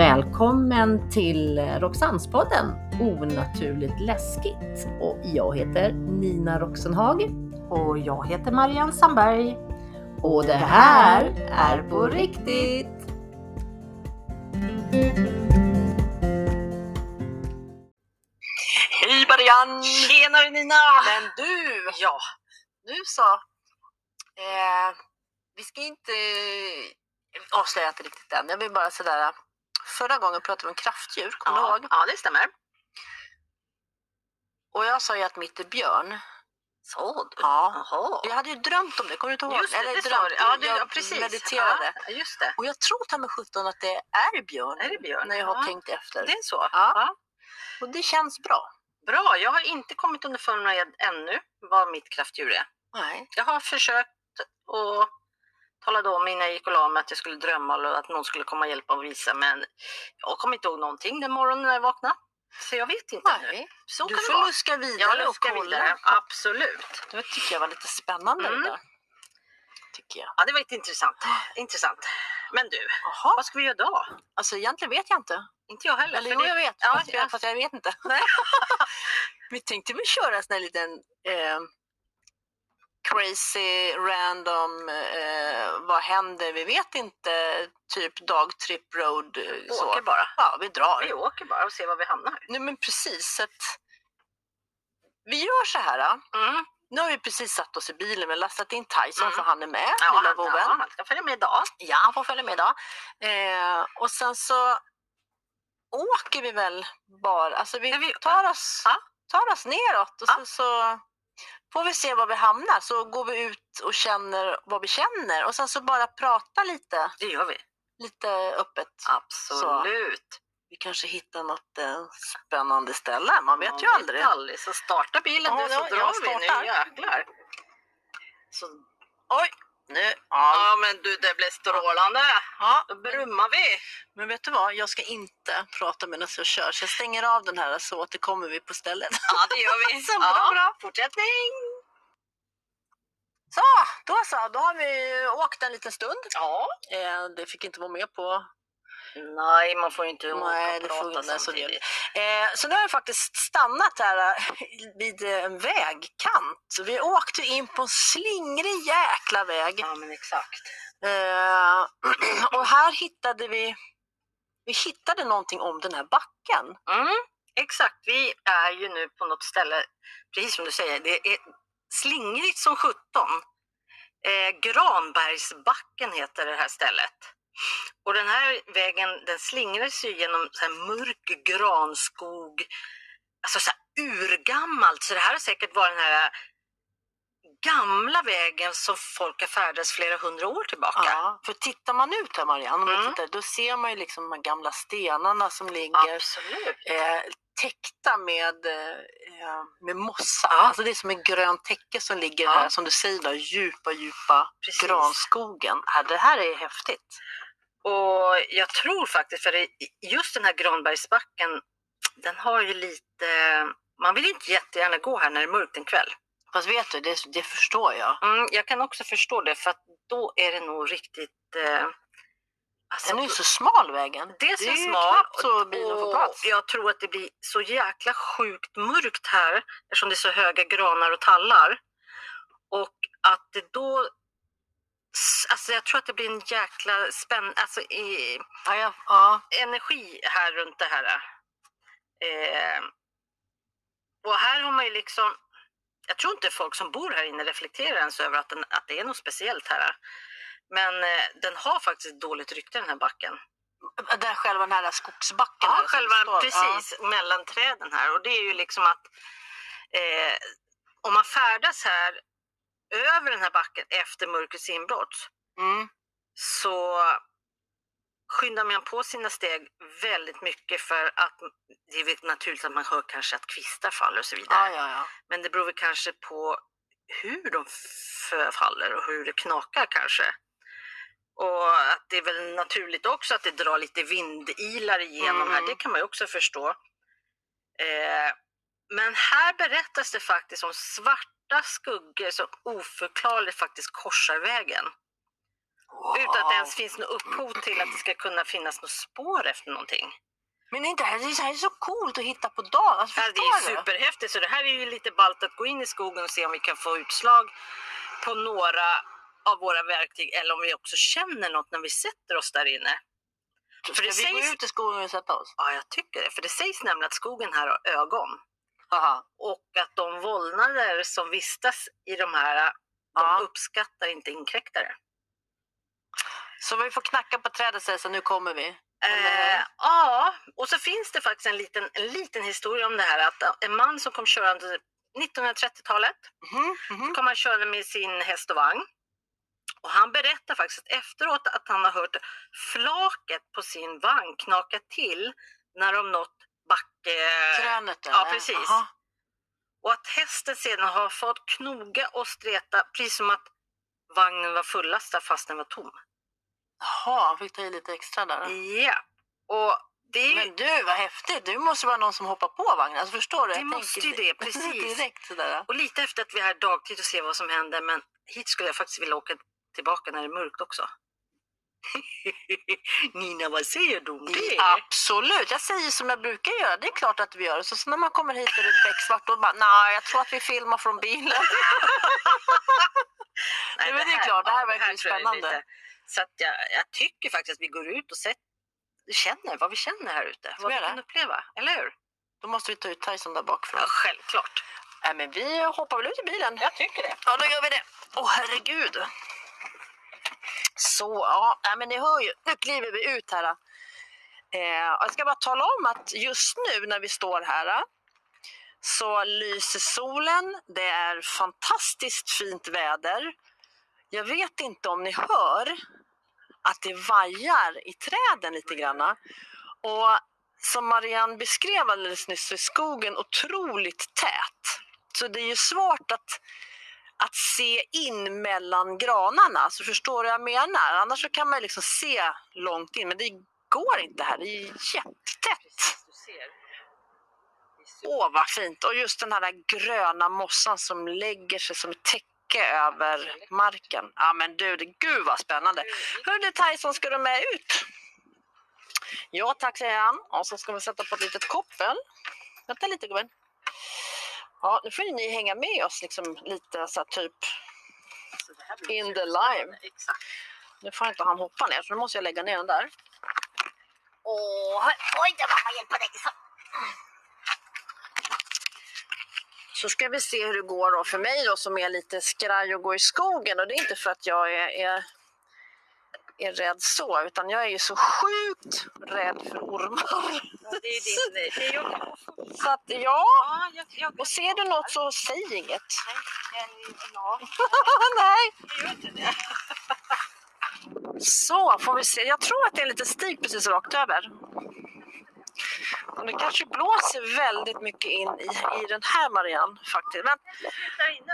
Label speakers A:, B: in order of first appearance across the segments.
A: Välkommen till Roxannespodden Onaturligt läskigt. Och jag heter Nina Roxenhag.
B: Och jag heter Marianne Sandberg.
A: Och det här är på riktigt. Hej Marianne!
B: Tjenare Nina!
A: Men du!
B: Ja,
A: Nu så. Eh, vi ska inte avslöja inte riktigt än. Jag vill bara sådär. Förra gången pratade vi om kraftdjur, kommer du
B: ja,
A: ihåg?
B: ja det stämmer.
A: Och jag sa ju att mitt är björn.
B: Så du?
A: Ja.
B: Jaha.
A: Jag hade ju drömt om det, kommer du inte ihåg?
B: Just det,
A: Eller
B: det sa
A: drömt,
B: du. Ja, du, ja, precis.
A: mediterade.
B: Ja, just det.
A: Och jag tror ta med 17 att det är björn.
B: Är det björn?
A: När jag har
B: Ja.
A: tänkt efter.
B: Det är så?
A: Ja. Och det känns bra.
B: Bra, jag har inte kommit underfund med ännu vad mitt kraftdjur är.
A: Nej.
B: Jag har försökt och talade om innan jag gick och la mig att jag skulle drömma eller att någon skulle komma och hjälpa och visa men jag kommer inte ihåg någonting den morgonen när jag vaknade. Så jag vet inte nu.
A: Nej.
B: Så
A: Du
B: kan det
A: får
B: vara.
A: luska vidare
B: Jag luskar
A: och kolla.
B: vidare, absolut.
A: Det tycker jag var lite spännande
B: Mm.
A: det där. Tycker jag.
B: Ja, det var inte intressant. intressant. Men du,
A: Jaha.
B: vad ska vi göra idag?
A: Alltså egentligen vet jag inte.
B: Inte jag heller.
A: Eller jo,
B: det-
A: jag vet.
B: Ja,
A: fast,
B: ja.
A: jag, fast jag vet inte.
B: Nej.
A: vi tänkte väl köra en sån här liten eh, crazy, random, eh, vad händer? Vi vet inte, typ dagtrip road. eh, Så.
B: Åker bara.
A: Ja, vi drar.
B: Vi åker bara och ser var vi hamnar.
A: Nej men precis. Så att vi gör så här.
B: Mm.
A: Nu har vi precis satt oss i bilen men lastat in Tyson
B: Mm.
A: för han är med,
B: Ja,
A: lilla boven.
B: ja, han ska följa med idag.
A: Ja, han får följa med idag. Eh, och sen så åker vi väl bara, alltså vi
B: vi-
A: tar oss,
B: Ja.
A: tar oss neråt och
B: Ja.
A: så, så får vi se var vi hamnar. Så går vi ut och känner vad vi känner och sen så bara prata lite,
B: Det gör vi.
A: lite öppet.
B: Absolut.
A: Vi kanske hittar något eh, spännande ställe, man vet
B: Man
A: ju aldrig.
B: aldrig. Så starta bilen
A: Ja,
B: du så
A: ja,
B: drar vi. Nu jäklar.
A: Så, oj, nu, ja,
B: Ja men du det blev strålande.
A: ja.
B: Då brummar vi.
A: Men vet du vad, jag ska inte prata medan jag kör så jag stänger av den här så återkommer vi på stället.
B: Ja det gör vi.
A: Så bra,
B: ja,
A: bra.
B: Fortsättning.
A: Så, då så, då har vi åkt en liten stund.
B: Ja.
A: Eh, det fick inte vara med på.
B: Nej man får ju inte
A: Nej, det får
B: prata
A: inte, så det-
B: samtidigt.
A: Eh, så nu har vi faktiskt stannat här eh, vid en vägkant. Så vi åkte in på en slingrig jäkla väg.
B: Ja men exakt.
A: Eh, och här hittade vi, vi hittade någonting om den här backen.
B: Mm, exakt, vi är ju nu på något ställe, precis som du säger, det är slingrigt som sjutton. Eh, Granbergsbacken heter det här stället. Och den här vägen den slingrar sig genom så här mörk granskog, alltså så här urgammalt. Så det här har säkert varit den här gamla vägen som folk har färdats flera hundra år tillbaka.
A: Ja, för tittar man ut här Marianne,
B: Mm.
A: tittar, då ser man ju liksom de gamla stenarna som ligger
B: Absolut.
A: eh, täckta med, eh, med mossa. Alltså det är som ett grönt täcke som ligger
B: Ja.
A: här, som du säger, då, djupa, djupa
B: Precis.
A: granskogen. Ja, det här är häftigt.
B: Och jag tror faktiskt, för just den här Granbergsbacken, den har ju lite, man vill inte jättegärna gå här när det är mörkt en kväll.
A: Fast vet du, det, det förstår jag.
B: Mm, jag kan också förstå det, för att då är det nog riktigt... Eh, alltså,
A: Den är ju så smal vägen.
B: Dels
A: det
B: är
A: är ju
B: smal
A: knappt så bilen får plats.
B: jag tror att det blir så jäkla sjukt mörkt här eftersom det är så höga granar och tallar. Och att det då... Alltså jag tror att det blir en jäkla spänn... Alltså i,
A: Ja, ja, ja.
B: energi här runt det här. Eh, och här har man ju liksom, jag tror inte folk som bor här inne reflekterar ens över att, den, att det är något speciellt här. Men eh, den har faktiskt dåligt rykte den här backen.
A: Där själva den här skogsbacken.
B: Ja,
A: här
B: själva precis mellan träden här. Och det är ju liksom att eh, om man färdas här över den här backen efter mörkrets inbrott.
A: Mm.
B: så skyndar man på sina steg väldigt mycket för att det är naturligt att man hör kanske att kvistar faller och så vidare.
A: Ja, ja, ja.
B: Men det beror väl kanske på hur de faller och hur det knakar kanske. Och att det är väl naturligt också att det drar lite vindilar igenom här,
A: Mm.
B: det kan man ju också förstå. Eh, men här berättas det faktiskt om svarta skuggor som oförklarligt faktiskt korsar vägen.
A: Wow.
B: Utan att det ens finns något upphov till att det ska kunna finnas något spår efter någonting.
A: Men inte, det här det här är så coolt att hitta på dagen. Alltså,
B: Ja, det är superhäftigt, så det här är ju lite ballt att gå in i skogen och se om vi kan få utslag på några av våra verktyg eller om vi också känner något när vi sätter oss där inne.
A: Ska
B: för det
A: vi gå
B: sägs-
A: ut i skogen och sätta oss?
B: Ja, jag tycker det, för det sägs nämligen att skogen här har ögon Och att de vålnader som vistas i de här, de
A: Ja.
B: uppskattar inte inkräktare.
A: Så vi får knacka på trädet och säga så nu kommer vi.
B: Eh, ja, och så finns det faktiskt en liten, en liten historia om det här att en man som kom körande 1930-talet
A: Mhm, mhm.
B: kom han körande med sin häst och vagn. Och han berättar faktiskt efteråt att han har hört flaket på sin vagn knaka till när de nått backe...
A: Krönet
B: ja,
A: eller?
B: precis.
A: Jaha.
B: Och att hästen sedan har fått knoga och streta precis som att vagnen var fullastad fast den var tom.
A: Jaha, han fick ta i lite extra där.
B: Ja, och det.
A: Men du, vad häftigt. Du måste vara någon som hoppar på vagnen. Alltså, förstår du?
B: Det måste ju det, precis.
A: Direkt sådär.
B: Och lite efter att vi är här dagtid och ser vad som händer men hit skulle jag faktiskt vilja åka tillbaka när det är mörkt också. Nina, vad säger du om det?
A: Absolut, jag säger som jag brukar göra. Det är klart att vi gör. Så, så när man kommer hit och det är becksvart, då bara, nej, jag tror att vi filmar från bilen.
B: Nej,
A: men det är klart, det här verkar
B: jag är
A: spännande.
B: lite- Så att jag, jag tycker faktiskt att vi går ut och sett, känner vad vi känner här ute. Vad
A: vi
B: kan uppleva, eller hur?
A: Då måste vi ta ut Tyson där bakifrån.
B: Ja, självklart.
A: Nej, men vi hoppar väl ut i bilen.
B: Jag tycker det.
A: Ja, då gör vi det. Åh, herregud. Så, ja, men ni hör ju. Nu kliver vi ut här. Eh, jag ska bara tala om att just nu när vi står här så lyser solen. Det är fantastiskt fint väder. Jag vet inte om ni hör att det vajar i träden lite granna. Och som Marianne beskrev alldeles nyss så är skogen otroligt tät. Så det är ju svårt att att se in mellan granarna. Så förstår du vad jag menar? Annars så kan man liksom se långt in, men det går inte här. Det är jättetätt. Åh, vad fint! Och just den här gröna mossan som lägger sig som ett täcke över marken. Ja, men du, det, gud vad spännande! Hörde Tyson, ska du med ut? Ja tack, säger han. Och så ska vi sätta på ett litet koppel. Vänta lite gubben. Ja, nu får ni hänga med oss liksom lite så typ
B: Så
A: In the lime.
B: Exakt.
A: Nu får inte han hoppa ner så nu måste jag lägga ner den där. Åh, oj, där mamma hjälpa dig. Så. så ska vi se hur det går då för mig då som är lite skraj och gå i skogen och det är inte för att jag är, är, är rädd så utan jag är ju så sjukt rädd för ormar.
B: Ja, det är din, det är jag.
A: Så att ja,
B: Ja, jag, jag,
A: och ser du något så säg inget.
B: Nej, ja,
A: Nej.
B: jag gör inte det.
A: Så får vi se. Jag tror att det är en liten stig precis rakt över. Och det kanske blåser väldigt mycket in i, i den här Marianne faktiskt. Men,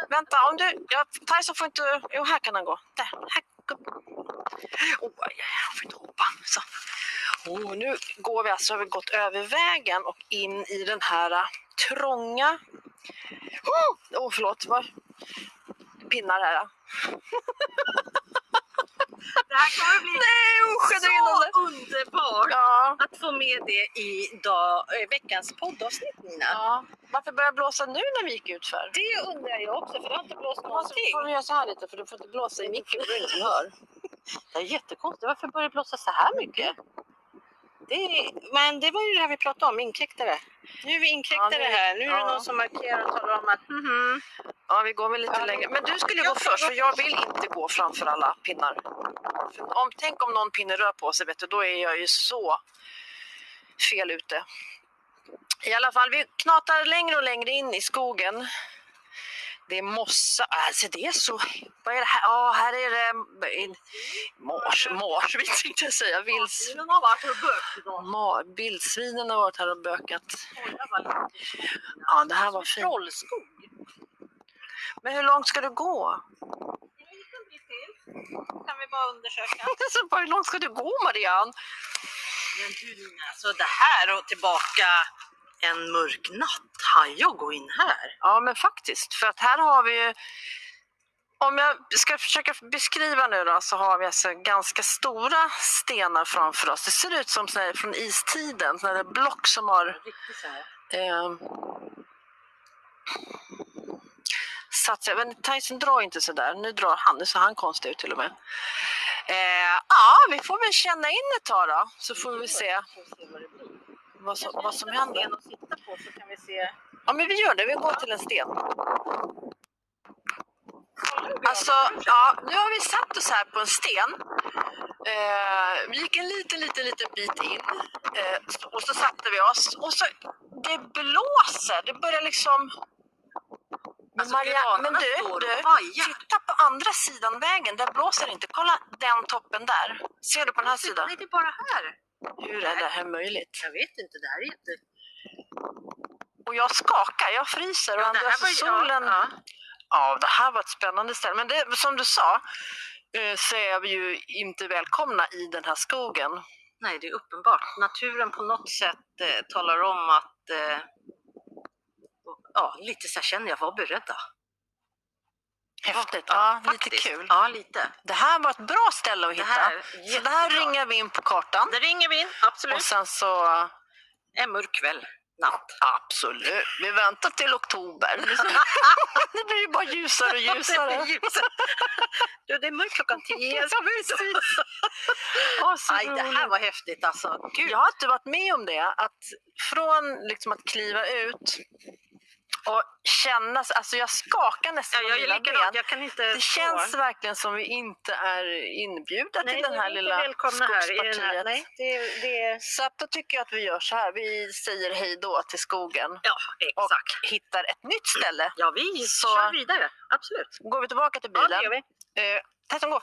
A: vänta, om du... Ja, Tyson får inte... Jo, här kan han gå. Där. Här. Åh, Oh, aj, aj, får inte hoppa. Så. Oh, nu går vi alltså, har vi gått över vägen och in i den här äh, trånga... Åh, oh, förlåt. var Pinnar här.
B: Det här kommer bli
A: Nej, usch,
B: så underbart
A: Ja.
B: att få med det i dag, eh, veckans poddavsnitt Nina.
A: Ja. Varför börjar det blåsa nu när vi gick ut för?
B: Det undrar jag också för det har inte blåst
A: Då
B: någonting.
A: får vi göra så här lite för du får inte blåsa i mikron, det är ingen som hör.
B: Det är jättekonstigt. Varför börjar det blåsa så här mycket? Det, men det var ju det här vi pratade om, inkräktare. Nu är vi inkräktare
A: Ja,
B: här. Nu är det
A: ja.
B: någon som markerar och talar om att mhm.
A: Ja, vi går väl lite
B: Ja,
A: längre. Men du skulle gå först för jag vill inte gå framför alla pinnar. För om, tänk om någon pinne rör på sig, vet du, då är jag ju så fel ute. I alla fall, vi knatar längre och längre in i skogen. Det är mossa, alltså det är så, vad är det här? Ja, här är det mars, marsvin tänkte jag säga,
B: Vildsvinen har varit och
A: ma, vildsvinen har varit här och bökat. Ja, det här var fint.
B: Trollskog.
A: Men hur långt ska du gå?
B: Kan vi bara undersöka.
A: Så bara, hur långt ska du gå Marianne?
B: Men du Nina, så det här och tillbaka en mörk natt. Har jag gå in här?
A: Ja men faktiskt, för att här har vi ju om jag ska försöka beskriva nu då så har vi alltså ganska stora stenar framför oss. Det ser ut som här från istiden, såna här block som har eh, satt sig. Men Tyson drar inte så där. Nu drar han, nu ser han konstig ut till och med. Eh, ja, vi får väl känna in ett tag då, så får vi se
B: vad
A: som, vad som händer.
B: sten att sitta på så kan vi se.
A: Ja, men vi gör det. Vi går till en sten. Alltså, ja, nu har vi satt oss här på en sten. Eh, vi gick en liten, liten, liten bit in eh, och så satte vi oss. Och så, det blåser. Det börjar liksom... Men,
B: Alltså,
A: Maria, men du, du, titta på andra sidan vägen. Där blåser det inte. Kolla den toppen där. Ser du på den här sidan?
B: Nej, det är bara här.
A: Hur är det här möjligt?
B: Jag vet inte, det här är inte...
A: Och jag skakar, jag fryser. Och
B: Ja,
A: och
B: var
A: solen...
B: Ja,
A: Ja, det här var ett spännande ställe. Men det, som du sa eh, så är vi ju inte välkomna i den här skogen.
B: Nej, det är uppenbart. Naturen på något sätt eh, talar om att... Eh, ja, lite så här känner jag, var beredda.
A: Häftigt. Ja, lite
B: faktiskt.
A: kul.
B: Ja, lite.
A: Det här var ett bra ställe att
B: Det
A: hitta.
B: här,
A: så det här ringer vi in på kartan.
B: Det ringer vi in, absolut.
A: Och sen så...
B: En mörk kväll, natt.
A: Absolut. Vi väntar till oktober. det blir ju bara ljusare och ljusare.
B: Det blir ljus. du, det är mörkt klockan tio.
A: Ja. Ja, så
B: Aj, det här var häftigt alltså. Gud.
A: Jag har inte varit med om det. Att från liksom att kliva ut och känna, alltså jag skakar nästan
B: Ja, jag
A: mina
B: likadant,
A: ben.
B: jag kan inte
A: Det
B: stå.
A: känns verkligen som vi inte är inbjudna
B: Nej,
A: till den här lilla
B: välkomna här
A: skogspartiet.
B: Nej, det, det,
A: Så att då tycker jag att vi gör så här. Vi säger hej då till skogen
B: ja,
A: och
B: exakt.
A: hittar ett nytt ställe.
B: Ja, vi
A: Så-
B: kör vidare. Absolut.
A: Går vi tillbaka till
B: Ja,
A: bilen.
B: det vi.
A: Eh, Tessan, gå.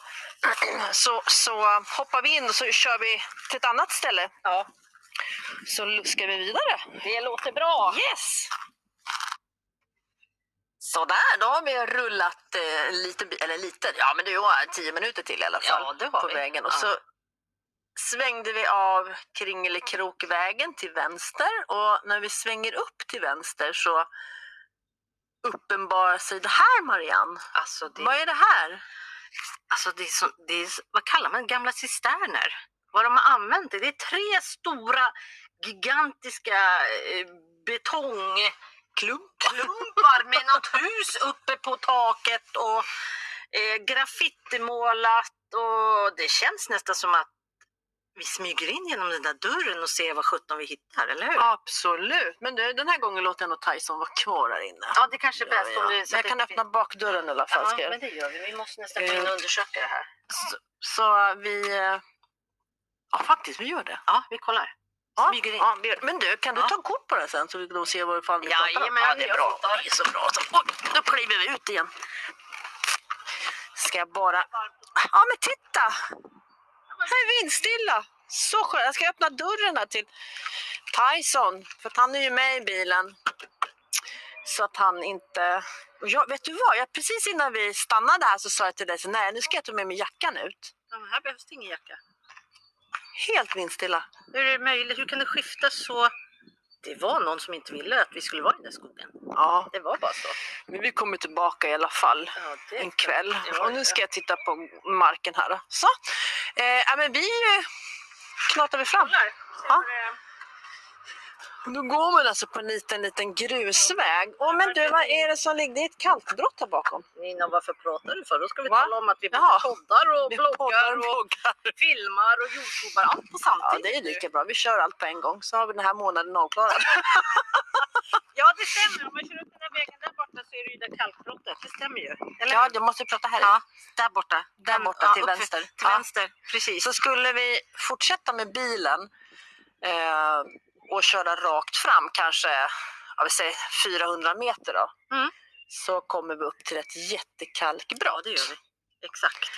A: Så, så hoppar vi in och så kör vi till ett annat ställe.
B: Ja,
A: Så luskar vi vidare.
B: det låter bra.
A: Yes! Sådär, då har vi rullat eh, lite, bi- eller lite, ja men det var tio minuter till i alla fall
B: Ja, det har
A: på
B: vi.
A: vägen. Och
B: Ja.
A: så svängde vi av Kringelikrokvägen till vänster och när vi svänger upp till vänster så uppenbarar sig det här Marianne.
B: Alltså, det,
A: Vad är det här?
B: alltså det, är så, det är, så- vad kallar man gamla cisterner? Vad de har använt det. Det är tre stora gigantiska eh, betongklumpar med något hus uppe på taket och eh, graffitimålat och det känns nästan som att vi smyger in genom den där dörren och ser vad sjutton vi hittar, eller hur?
A: Absolut, men du, den här gången låter jag nog Tyson vara kvar här inne.
B: Ja, det kanske är
A: Ja,
B: bäst
A: ja.
B: om du...
A: Men jag kan öppna bakdörren i alla fall.
B: Ja, men det gör vi. Vi måste nästan gå in
A: Eh,
B: och undersöka det här.
A: Så, så vi... eh, Ja, faktiskt, vi gör det.
B: Ja, vi kollar.
A: Ja, ja, men du, kan du
B: Ja.
A: ta kort på det sen så vi då ser vad fan vi pratar om? Ja, det är bra. Det är så bra. Så, oj, nu kliver vi ut igen. Ska jag bara... Ja, men titta! Här är vindstilla. Så skönt. Jag ska öppna dörren här till Tyson, för att han är ju med i bilen. Så att han inte... Jag, vet du vad? Jag, precis innan vi stannade här så sa jag till dig så nej, nu ska jag ta med mig jackan ut.
B: Ja, här behövs det ingen jacka.
A: Helt vindstilla.
B: Hur är det möjligt? Hur kan det skifta så? Det var någon som inte ville att vi skulle vara i den där skogen.
A: Ja,
B: Det var bara så.
A: men vi kommer tillbaka i alla fall.
B: Ja, det
A: en kväll.
B: Ja,
A: Och nu ska jag titta på marken här. Så. Eh, men vi eh, knatar vi fram. Ja. Och då går man alltså på en liten, liten grusväg. Åh, men du, vad är det som ligger? Det är ett kalkbrott här bakom.
B: Nina, varför pratar du för? Då ska vi
A: Va?
B: tala om att vi
A: Jaha.
B: poddar och
A: Vi
B: bloggar
A: poddar
B: och
A: bloggar.
B: filmar och youtubar. Allt på
A: Ja,
B: samtidigt.
A: det är lika bra. Vi kör allt på en gång så har vi den här månaden avklarad.
B: Ja, det stämmer. Om man kör upp den här vägen där borta så är det ju det kalkbrottet. Det stämmer ju. Eller
A: Ja, jag måste prata här.
B: Ja, där borta.
A: Där borta
B: ja,
A: till vänster.
B: Till
A: Ja.
B: vänster, precis.
A: Så skulle vi fortsätta med bilen eh, och köra rakt fram kanske jag vill säga 400 meter då.
B: Mm.
A: Så kommer vi upp till ett jättekalkbrott.
B: Ja, det gör vi. Exakt.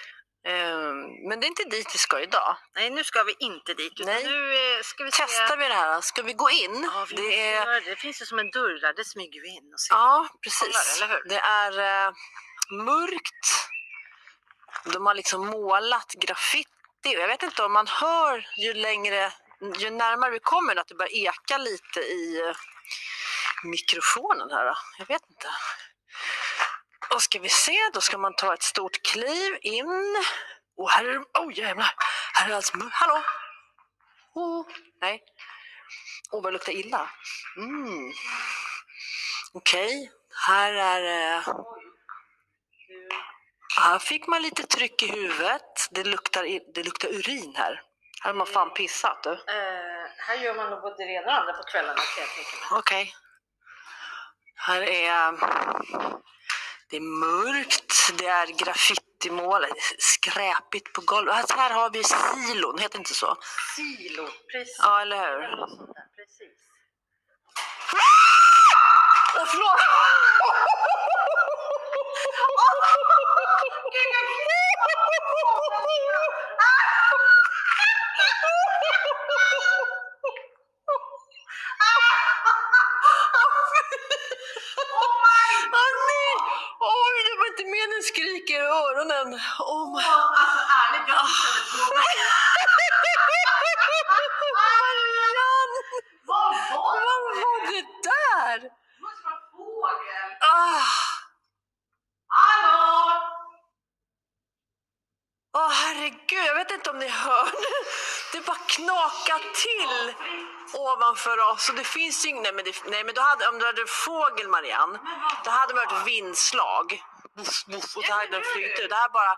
A: Eh, men det är inte dit vi ska idag.
B: Nej, nu ska vi inte dit.
A: Nej.
B: Nu eh, ska vi se.
A: Testar vi det här? Ska vi gå in?
B: Ja, vi
A: det är...
B: det. finns ju som en dörr där. Det smyger vi in och ser.
A: Ja, precis.
B: Kollar, eller hur?
A: Det är eh, mörkt. De har liksom målat graffiti. Jag vet inte om man hör ju längre, ju närmare vi kommer att det börjar eka lite i eh, mikrofonen här. Då. Jag vet inte. Då ska vi se, då ska man ta ett stort kliv in. Och här är det, oh jävlar, här är alltså hallå! Oh, nej. Åh, oh, vad det luktar illa. Mm. Okej, okay. här är det... Här fick man lite tryck i huvudet. Det luktar, det luktar urin här. Här har man fan pissat du. Uh,
B: här gör man nog både det ena och andra på kvällarna
A: Okej. Okay. Här är... Det är mörkt, det är graffitimål, skräpigt på golvet. Alltså här har vi silon, heter det inte så?
B: Silo, precis.
A: Ja, eller hur? Precis. Åh, förlåt! skriker i öronen. Oh my...
B: Ja, alltså ärligt, jag tittade på mig. Vad var det?
A: Vad var det där?
B: Det måste vara fågel.
A: Ah.
B: Hallå!
A: Åh oh, herregud, jag vet inte om ni hör. Det bara knakar till ovanför oss och det finns ju nej men, det, nej, men då hade, om du hade fågel Marianne, då hade det varit vindslag buff, buff, och så hade den flugit ut. Det här bara...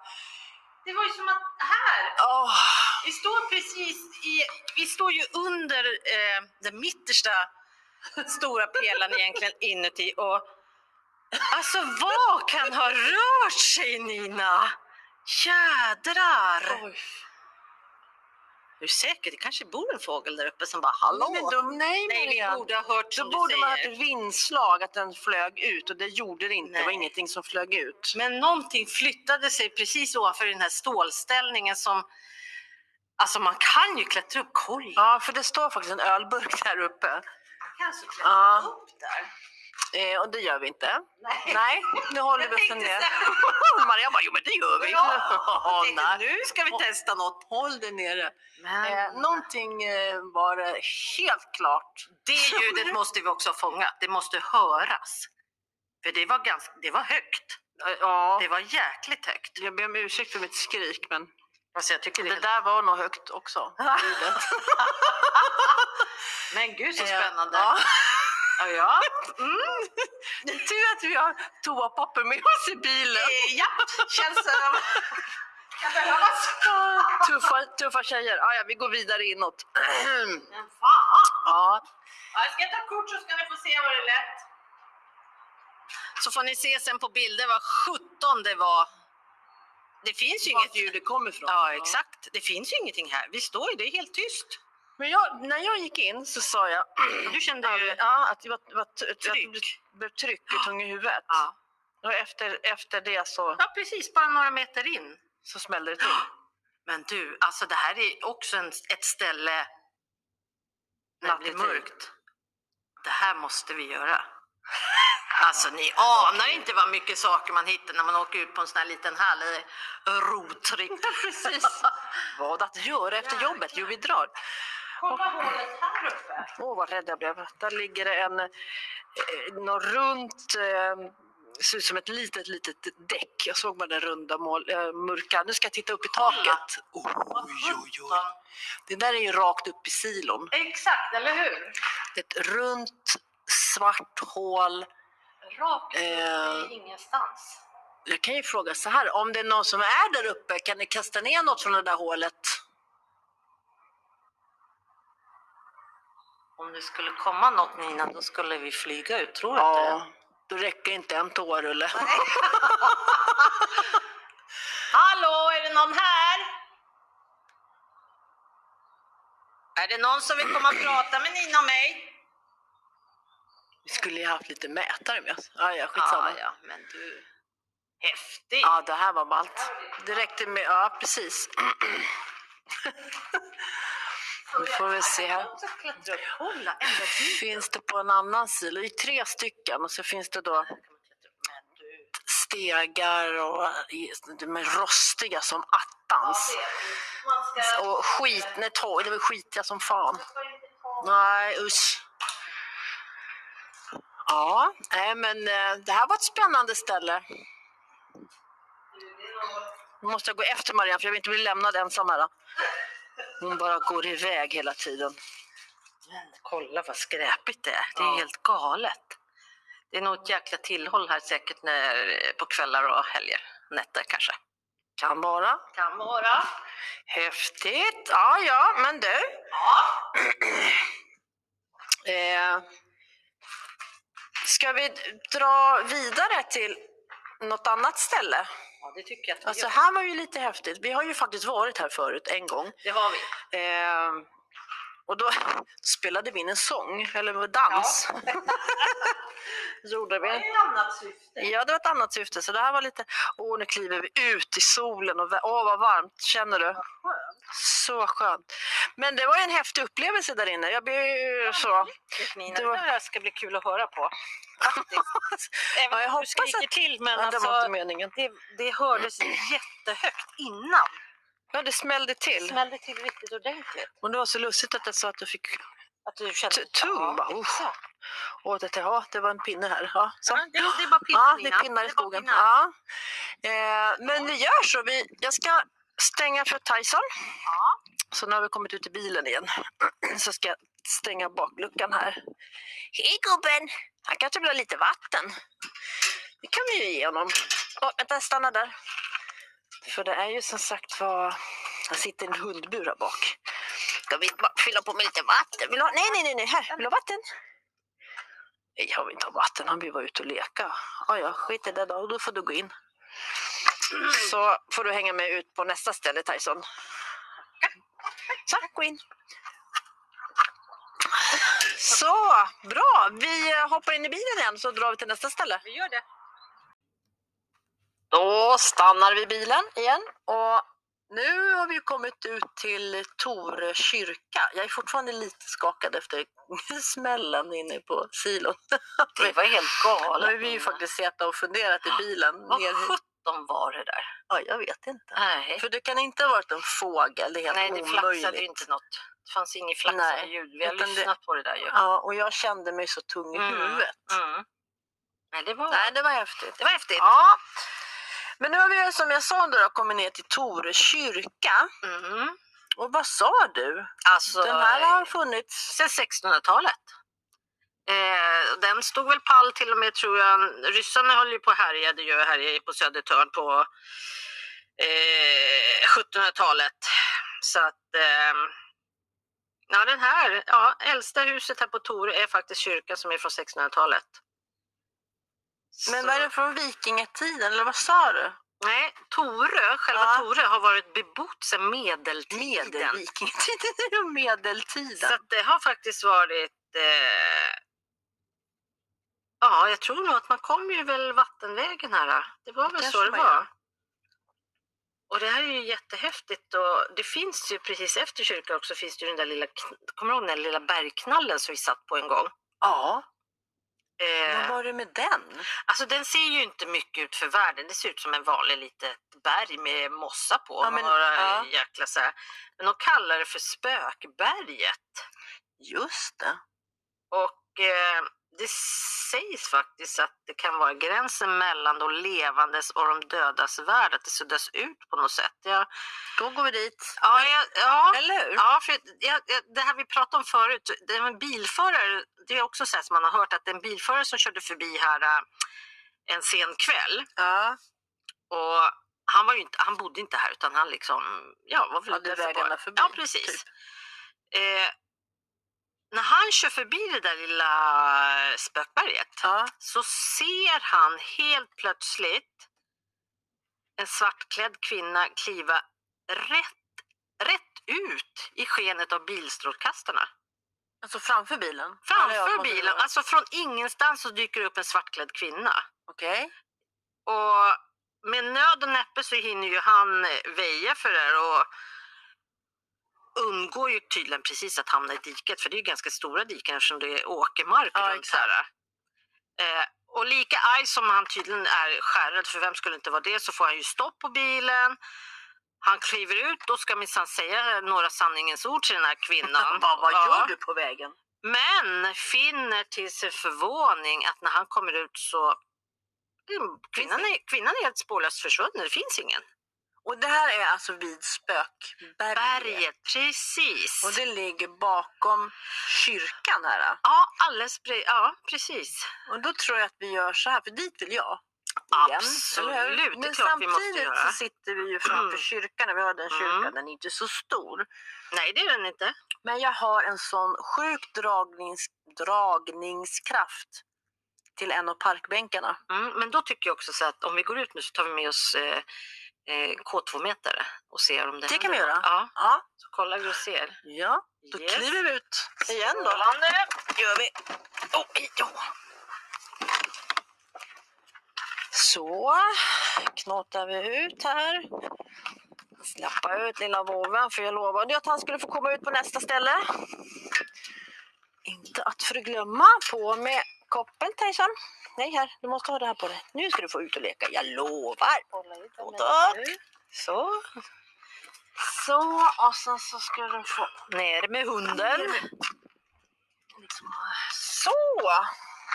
B: Det var ju som att här,
A: oh.
B: vi står precis i, vi står ju under eh, den mittersta stora pelaren egentligen inuti och alltså vad kan ha rört sig Nina? Jädrar! Oj. Är du säker? Det kanske bor en fågel där uppe som bara hallå?
A: Men de, nej, nej vi borde ha hört som Då borde man ha ett vindslag, att den flög ut och det gjorde det inte. Nej. Det var ingenting som flög ut.
B: Men någonting flyttade sig precis ovanför den här stålställningen som Alltså man kan ju klättra upp, kolla!
A: Ja, för det står faktiskt en ölburk där uppe. Man
B: kan alltså klättra ja. upp där.
A: Eh, och det gör vi inte.
B: Nej,
A: Nej nu håller vi oss ner. Maria bara, jo men det gör vi.
B: Ja, tänkte, nu ska vi testa något.
A: Håll det nere. Men... Eh, någonting eh, var helt klart.
B: Det ljudet måste vi också fånga. Det måste höras. För det var, ganska, det var högt.
A: Ja.
B: Det var jäkligt högt.
A: Jag ber om ursäkt för mitt skrik men
B: alltså, jag tycker
A: det, det där var nog högt också.
B: men gud så spännande. Ja. Ja, ja. Mm.
A: Det är tur att vi har toapapper med oss i bilen.
B: Eh, ja, känns som... Kan behövas.
A: Tuffa, tuffa tjejer. Ah, ja, vi går vidare inåt.
B: Men fan! Ja. ja. Jag ska ta kort så ska ni få se vad det lät. Så får ni se sen på bilder vad 17 det var. Det finns ju Vart inget...
A: ljudet kommer ifrån.
B: Ja, exakt. Det finns ju ingenting här. Vi står ju, det är helt tyst.
A: Men jag, när jag gick in så sa jag...
B: Du kände ju...
A: Ja, att det var, var tryck. blev tryck i tunga huvudet.
B: Ja.
A: Och efter, efter det så...
B: Ja, precis. Bara några meter in.
A: Så smällde det till.
B: Men du, alltså det här är också en, ett ställe när det blir mörkt. Det här måste vi göra. Alltså ni anar inte vad mycket saker man hittar när man åker ut på en sån här liten härlig roadtrip.
A: Precis. Vad att göra efter jobbet? Jo, vi drar.
B: Kolla hålet här uppe.
A: Åh, oh, vad rädd jag blev. Där ligger det en, eh, något runt, eh, ser ut som ett litet, litet däck. Jag såg bara den runda mål, eh, mörka. Nu ska jag titta upp i taket. Oj, oj, oj. Det där är ju rakt upp i silon.
B: Exakt, eller hur?
A: Det är ett runt svart hål.
B: Rakt upp eh, i ingenstans.
A: Jag kan ju fråga så här, om det är någon som är där uppe, kan ni kasta ner något från det där hålet?
B: Om det skulle komma något Nina, då skulle vi flyga ut, tror du
A: ja, inte då räcker inte en toarulle.
B: Hallå, är det någon här? Är det någon som vill komma och prata med Nina och mig?
A: Vi skulle ju haft lite mätare med oss. Ah, ja, skitsamma.
B: Ja, ja, men du. Häftigt.
A: Ja, det här var ballt. Det räckte med, ja precis. Nu får vi se. Finns det på en annan sida? Det är tre stycken och så finns det då stegar och de är rostiga som attans. Och skit, nej torg, det var skitiga som fan. Nej usch. Ja, nej men eh, det här var ett spännande ställe. Nu måste jag gå efter Marianne för jag vill inte bli lämnad ensam här. Hon bara går iväg hela tiden.
B: Men kolla vad skräpigt det är. Det är
A: Ja.
B: helt galet. Det är nog ett jäkla tillhåll här säkert när, på kvällar och helger. Nätter kanske.
A: Kan vara.
B: Kan vara.
A: Häftigt. Ja, ja, men du.
B: Ja.
A: Eh, ska vi dra vidare till något annat ställe?
B: Ja, det tycker jag att
A: Alltså
B: gör.
A: här var ju lite häftigt. Vi har ju faktiskt varit här förut en gång.
B: Det har vi.
A: Eh, och då spelade vi in en sång, eller dans. Gjorde vi.
B: ett annat syfte.
A: Ja, det var ett annat syfte. Så det här var lite... Åh, nu kliver vi ut i solen och åh, vad varmt. Känner du? Så skönt. Men det var en häftig upplevelse där inne. Jag ju så... Det
B: det
A: var-
B: där ska bli kul att höra på. Även
A: Ja, jag hoppas
B: du skriker
A: att-
B: till, men
A: Ja, det
B: alltså,
A: var inte meningen.
B: det, det hördes jättehögt innan.
A: Ja, det smällde
B: Det
A: till.
B: smällde till riktigt ordentligt.
A: Och det var så lustigt att jag sa att du fick
B: Att du kände...
A: t- tung. bara, uff.
B: exakt.
A: Och det, ja, det var en pinne här. Ja, så.
B: Ja, det, det är bara pinnar,
A: Ja, det är pinnar i skogen.
B: pinnar.
A: Ja. Eh, men vi gör så. Vi, jag ska stänga för Tyson.
B: Ja.
A: Så nu har vi kommit ut i bilen igen. Så ska jag stänga bakluckan här. Hej gubben! Han kanske vill ha lite vatten. Det kan vi ju ge honom. Åh, vänta, stanna där. För det är ju som sagt var... Han sitter i en hundbur här bak. Ska vi fylla på med lite vatten? Vill du ha? Nej, nej, nej, nej. Här, vill du ha vatten? Nej, jag vill inte ha vatten. Han vill vara ute och leka. Ja, ja, skit i det då. Då får du gå in. Så får du hänga med ut på nästa ställe, Tyson. Så, gå in. Så, bra. Vi hoppar in i bilen igen så drar vi till nästa ställe.
B: Vi gör det.
A: Då stannar vi bilen igen och nu har vi kommit ut till Tore kyrka. Jag är fortfarande lite skakad efter smällen inne på silon.
B: Det var helt
A: Nu
B: galet.
A: har vi ju faktiskt suttit och funderat i bilen.
B: Vad sjutton var det där?
A: Ja, jag vet inte.
B: Nej,
A: För det kan inte ha varit en fågel, det är helt
B: Nej det flaxade ju
A: omöjligt.
B: inte något. Det fanns inget flaxande
A: Nej,
B: ljud. Vi har
A: utan det-
B: lyssnat på det där ju.
A: Ja, och jag kände mig så tung i huvudet.
B: Mm. Nej, det var,
A: Nej, det var häftigt.
B: det var häftigt.
A: Ja. Men nu har vi som jag sa då, kommit ner till Tore kyrka.
B: Mm.
A: Och vad sa du?
B: Alltså,
A: Den här har funnits...
B: sen 1600-talet. Eh, den stod väl pall till och med tror jag. Ryssarna höll ju på och härjade ju här på Södertörn på eh, 1700-talet. Så att eh, ja, den här, ja, äldsta huset här på Torö är faktiskt kyrkan som är från 1600-talet.
A: Men är det från vikingatiden, eller vad sa du?
B: Nej, Torö, själva
A: Ja.
B: Torö har varit bebott sedan medeltiden.
A: Medelvikingatiden är ju
B: Så
A: medeltiden.
B: att det har faktiskt varit... Eh, ja, jag tror nog att man kom ju väl vattenvägen här. Det var väl
A: Kanske
B: så det var.
A: gör.
B: Och det här är ju jättehäftigt och det finns ju precis efter kyrkan också finns det ju den där lilla, kommer du ihåg den där lilla bergknallen som vi satt på en gång?
A: Ja,
B: Eh,
A: vad var det med den?
B: alltså den ser ju inte mycket ut för världen. Det ser ut som en vanlig litet berg med mossa på.
A: Ja, men-
B: några
A: ja.
B: jäkla så här. Men de kallar det för spökberget.
A: Just det.
B: Och eh, det sägs faktiskt att det kan vara gränsen mellan de levandes och de dödas värld, att det suddas ut på något sätt. Jag,
A: Då går vi dit.
B: ja, jag, ja,
A: Eller hur?
B: ja, för jag, det här vi pratade om förut, det är en bilförare, det är också så som man har hört att en bilförare som körde förbi här äh, en sen kväll
A: Ja,
B: och han, var ju inte, han bodde inte här utan han liksom, ja, var väl för
A: vägarna förbi,
B: Ja, precis.
A: typ.
B: Eh, när han kör förbi det där lilla spökberget
A: ja.
B: så ser han helt plötsligt en svartklädd kvinna kliva rätt, rätt ut i skenet av bilstrålkastarna.
A: Alltså framför bilen?
B: Framför bilen, alltså från ingenstans så dyker det upp en svartklädd kvinna.
A: Okej.
B: Och med nöd och näppe så hinner ju han väja för det här och undgår ju tydligen precis att hamna i diket, för det är ganska stora diken eftersom det är åkermark
A: Ja,
B: runt här. Eh, och lika arg som han tydligen är skärrad, för vem skulle inte vara det, så får han ju stopp på bilen. Han kliver ut, då ska minsann säga några sanningens ord till den här kvinnan.
A: vad, vad
B: Ja.
A: gör du på vägen?
B: Men finner till sin förvåning att när han kommer ut så mm, kvinnan är, kvinnan är helt spårlöst försvunnen, det finns ingen.
A: Och det här är alltså vid Spökberget.
B: Berget, precis.
A: Och det ligger bakom kyrkan här.
B: Ja, alldeles pre- ja, precis.
A: Och då tror jag att vi gör så här, för dit vill jag. Igen,
B: Absolut,
A: Men samtidigt så sitter vi ju framför
B: Mm.
A: kyrkan, och vi har den kyrkan,
B: Mm.
A: den är inte så stor.
B: Nej, det är den inte.
A: Men jag har en sån sjuk dragnings, dragningskraft till en av parkbänkarna.
B: Mm, men då tycker jag också så att om vi går ut nu så tar vi med oss eh, K2-mätare och ser om det
A: Det kan vi göra.
B: Ja,
A: Ja,
B: så kollar vi och ser.
A: ja då
B: Yes.
A: kliver vi ut igen då.
B: Strålande.
A: gör vi. Oh, ja. Så, knatar vi ut här. Släppa ut lilla vovven för jag lovade att han skulle få komma ut på nästa ställe. Inte att förglömma, på med koppel Tejsan. Nej här, du måste ha det här på dig. Nu ska du få ut och leka, jag lovar. Så. Så, och sen så ska du få ner med hunden. Liksom, så!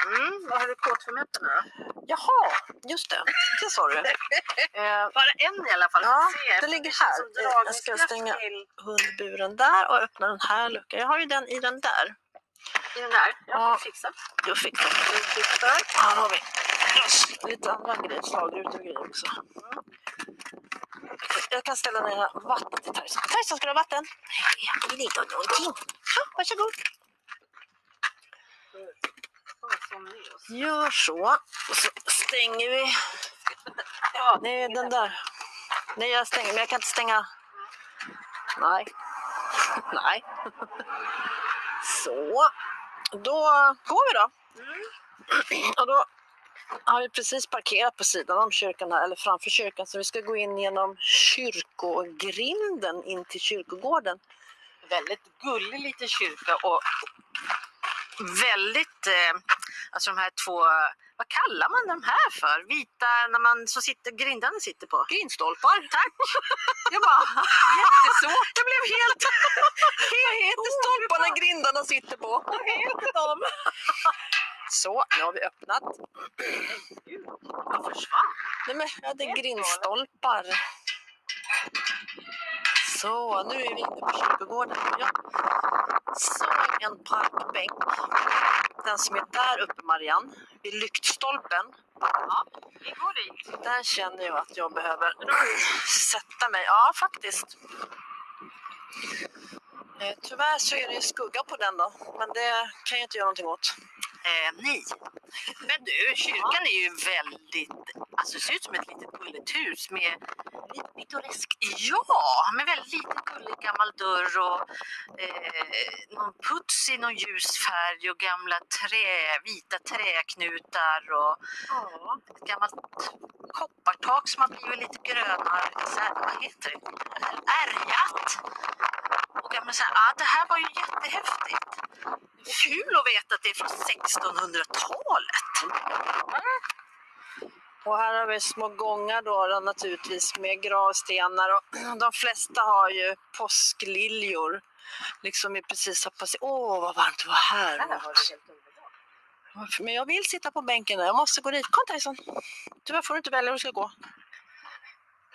B: Mm, vad har du kod för mätarna då?
A: Jaha, just det. Det sa du. eh,
B: Bara en i alla fall.
A: Ja, det ligger här. jag ska stänga. hundburen där och öppna den här luckan. Jag har ju den i den där.
B: I den där?
A: Ja.
B: Ja, fixa.
A: Jag fick den.
B: Du fixar.
A: Här har vi lite andra grejer, slagrutor och grejer också. Jag kan ställa ner vatten till Tyson. Tyson, ska du ha vatten? Nej, jag vill inte ha någonting. Ja, varsågod. Gör så. Och så stänger vi.
B: Ja,
A: Nej, den där. Nej, jag stänger, men jag kan inte stänga. Nej. Nej. Så. Då går vi då. Och då har vi precis parkerat på sidan om kyrkan här, eller framför kyrkan, så vi ska gå in genom kyrkogrinden in till kyrkogården.
B: väldigt gullig liten kyrka och väldigt, eh, alltså de här två, vad kallar man de här för? Vita, när man så sitter, grindarna sitter på?
A: Grindstolpar.
B: Tack!
A: Jag bara,
B: Jättesvårt, det blev helt...
A: vad heter stolparna grindarna sitter på? Vad heter de? Så, nu har vi öppnat.
B: Vad försvann?
A: Nej men, ja, det är grindstolpar. Så, nu är vi inne på kyrkogården. Jag såg en parkbänk. Den som är där uppe, Marianne, vid lyktstolpen.
B: Ja, vi går dit.
A: Där känner jag att jag behöver sätta mig. Ja, faktiskt. Eh, tyvärr så är det ju skugga på den då, men det kan jag inte göra någonting åt.
B: Eh, nej. Men du, kyrkan är ju väldigt, alltså det ser ut som ett litet gulligt hus med lite pittoreskt. Ja, med väldigt lite gullig gammal dörr och eh, någon puts i någon ljus färg och gamla trä, vita träknutar och
A: Ja.
B: ett gammalt koppartak som har blivit lite grönare, så här, vad heter det, ärgat. Och gamla så här, ah, det här var ju jättehäftigt. Kul att veta att det är från 1600-talet.
A: Och här har vi små gångar då, då naturligtvis med gravstenar och de flesta har ju påskliljor. Liksom precis har passerat. Åh, vad varmt det var här. Men jag vill sitta på bänken där. Jag måste gå dit. Kom Tyson. Tyvärr får du inte välja hur du ska gå.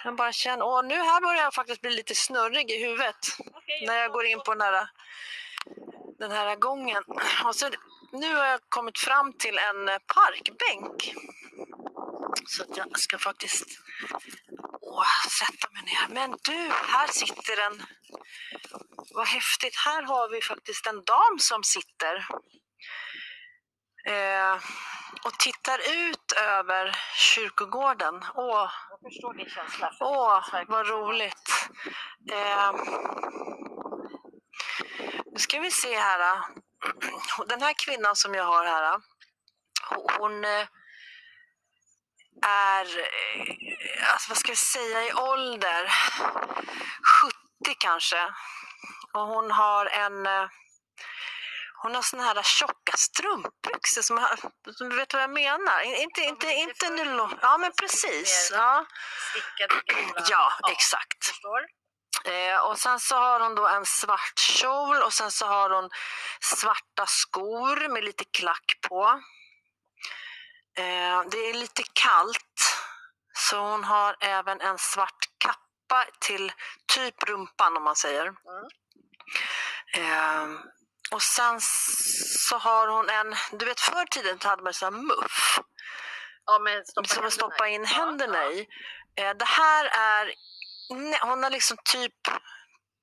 A: Jag bara känner, åh nu här börjar jag faktiskt bli lite snurrig i huvudet. När jag går in på den här, den här gången. Och så, nu har jag kommit fram till en parkbänk. Så jag ska faktiskt åh, sätta mig ner. Men du, här sitter en... Vad häftigt. Här har vi faktiskt en dam som sitter. Eh, och tittar ut över kyrkogården. Åh,
B: Jag förstår din känsla.
A: Åh, vad roligt. Eh, nu ska vi se här. Den här kvinnan som jag har här. Hon eh, är, eh, alltså vad ska jag säga, i ålder 70 kanske. Och hon har en eh, hon har såna här tjocka strumpbyxor som, som vet vad jag menar. Inte, inte, inte nylon. Ja men precis. Ja. Ja, exakt. Eh, och sen så har hon då en svart kjol och sen så har hon svarta skor med lite klack på. Eh, det är lite kallt så hon har även en svart kappa till typ rumpan om man säger.
B: Mm.
A: Och sen så har hon en, du vet förr i tiden hade man här muff
B: Ja, men stoppa
A: som att
B: händerna
A: stoppa
B: i.
A: in händerna
B: ja.
A: i. Eh, det här är, nej, hon har liksom typ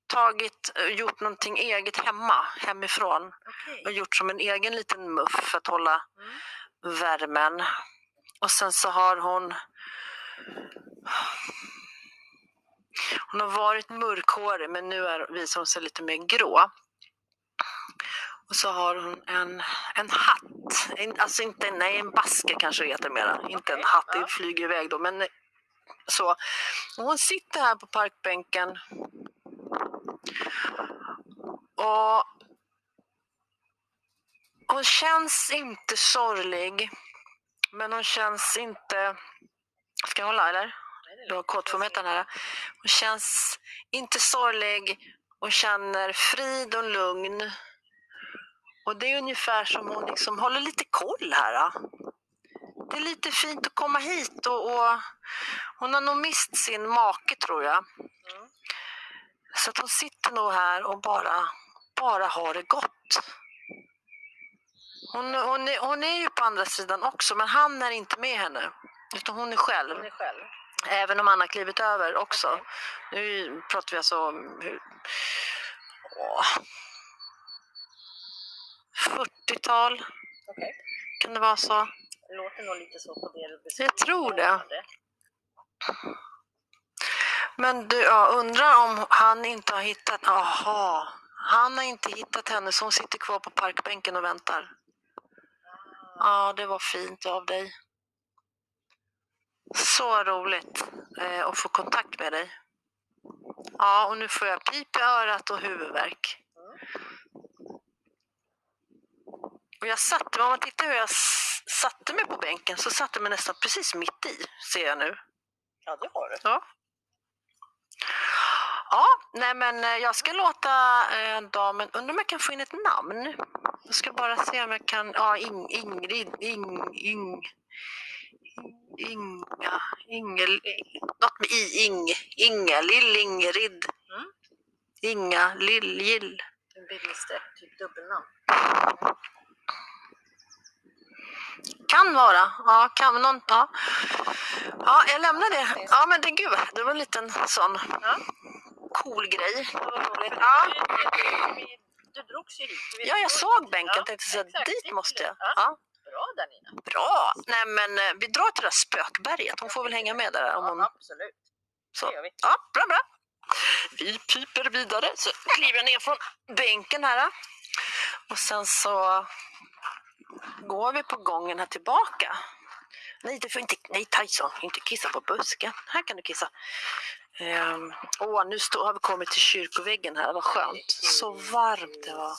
A: tagit, gjort någonting eget hemma, hemifrån
B: Okej.
A: och gjort som en egen liten muff för att hålla
B: Mm.
A: Värmen. Och sen så har hon hon har varit mörkhårig men nu är, visar hon sig lite mer grå. Och så har hon en, en hatt, en, alltså inte nej, en basker kanske det heter mera. Inte en hatt,
B: ja.
A: det flyger iväg då. Men så. Och hon sitter här på parkbänken. Och hon känns inte sorglig. Men hon känns inte... Ska jag hålla eller? Du har kodformeten här. Hon känns inte sorglig och känner frid och lugn. Och det är ungefär som hon liksom håller lite koll här. Det är lite fint att komma hit och, och hon har nog mist sin make tror jag.
B: Mm.
A: Så att hon sitter nog här och bara, bara har det gott. Hon, hon, är, hon är ju på andra sidan också men han är inte med henne. Utan hon är själv.
B: Hon är själv.
A: Även om han har klivit över också.
B: Okej.
A: Nu pratar vi alltså om hur... Åh. 40-tal,
B: Okej.
A: kan det vara så?
B: Det låter nog lite så på det du beskriver.
A: Jag tror det. Men du, jag undrar om han inte har hittat... Aha, han har inte hittat henne så hon sitter kvar på parkbänken och väntar. Ja, det var fint av dig. Så roligt eh, att få kontakt med dig. Ja, och nu får jag pip i örat och huvudvärk. Och jag satte mig, om man tittar hur jag satte mig på bänken så satte jag mig nästan precis mitt i, ser jag nu.
B: Ja, det har du.
A: Ja. Ja, nej men eh, jag ska låta eh, damen, undrar om jag kan få in ett namn? Jag ska bara se om jag kan, ja Ing, Ingrid, Ing, Ing, Inga, Ingel, något med I, Ing, Inga, Lill Ingrid,
B: Mm.
A: Inga, Lill, Gill.
B: En bildlista, typ dubbelnamn.
A: Kan vara, ja, kan någon, ja. Ja, jag lämnar det. Ja, men det, gud, det var en liten sån
B: Ja.
A: Cool grej.
B: Det var roligt.
A: Ja.
B: Du drogs ju hit.
A: Ja, jag såg bänken och tänkte
B: exakt.
A: dit måste jag.
B: Ja. Bra där Nina.
A: Bra! Nej men eh, vi drar till det där spökberget. Hon får väl hänga med där om hon...
B: Absolut.
A: Så. Ja, bra bra. Vi piper vidare. Så kliver jag ner från bänken här. Och sen så går vi på gången här tillbaka. Nej, du får inte, nej Tyson, inte kissa på busken. Här kan du kissa. Ehm, åh, nu stå, har vi kommit till kyrkoväggen här, vad skönt. Så varmt det var.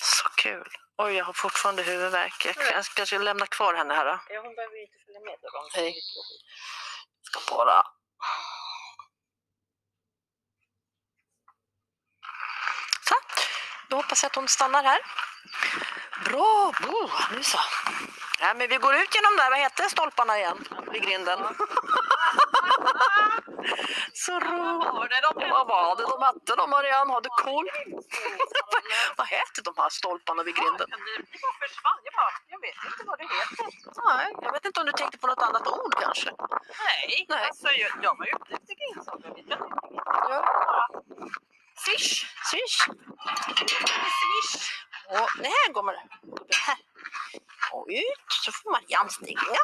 B: Så
A: kul. Oj, jag har fortfarande huvudvärk. Jag jag ska, jag ska lämna kvar henne här. Då.
B: Ja, hon behöver inte följa med då.
A: Nej.
B: jobbig.
A: ska bara... Så, då hoppas jag att hon stannar här. Bra! Oh, nu så. Ja, men vi går ut genom där, vad heter stolparna igen? Vid grinden. så roligt. Vad var det de hette då Marianne? Har du koll? vad heter de här stolparna vid grinden?
B: Det det bara försvann. Jag bara, jag vet inte vad det heter.
A: Nej, jag vet inte om du tänkte på något annat ord kanske?
B: Nej,
A: Nej.
B: alltså jag, jag var. Jag vet inte.
A: Ja. Swish, swish.
B: Swish.
A: Och det här går man här. Och ut så får Marianne stänga.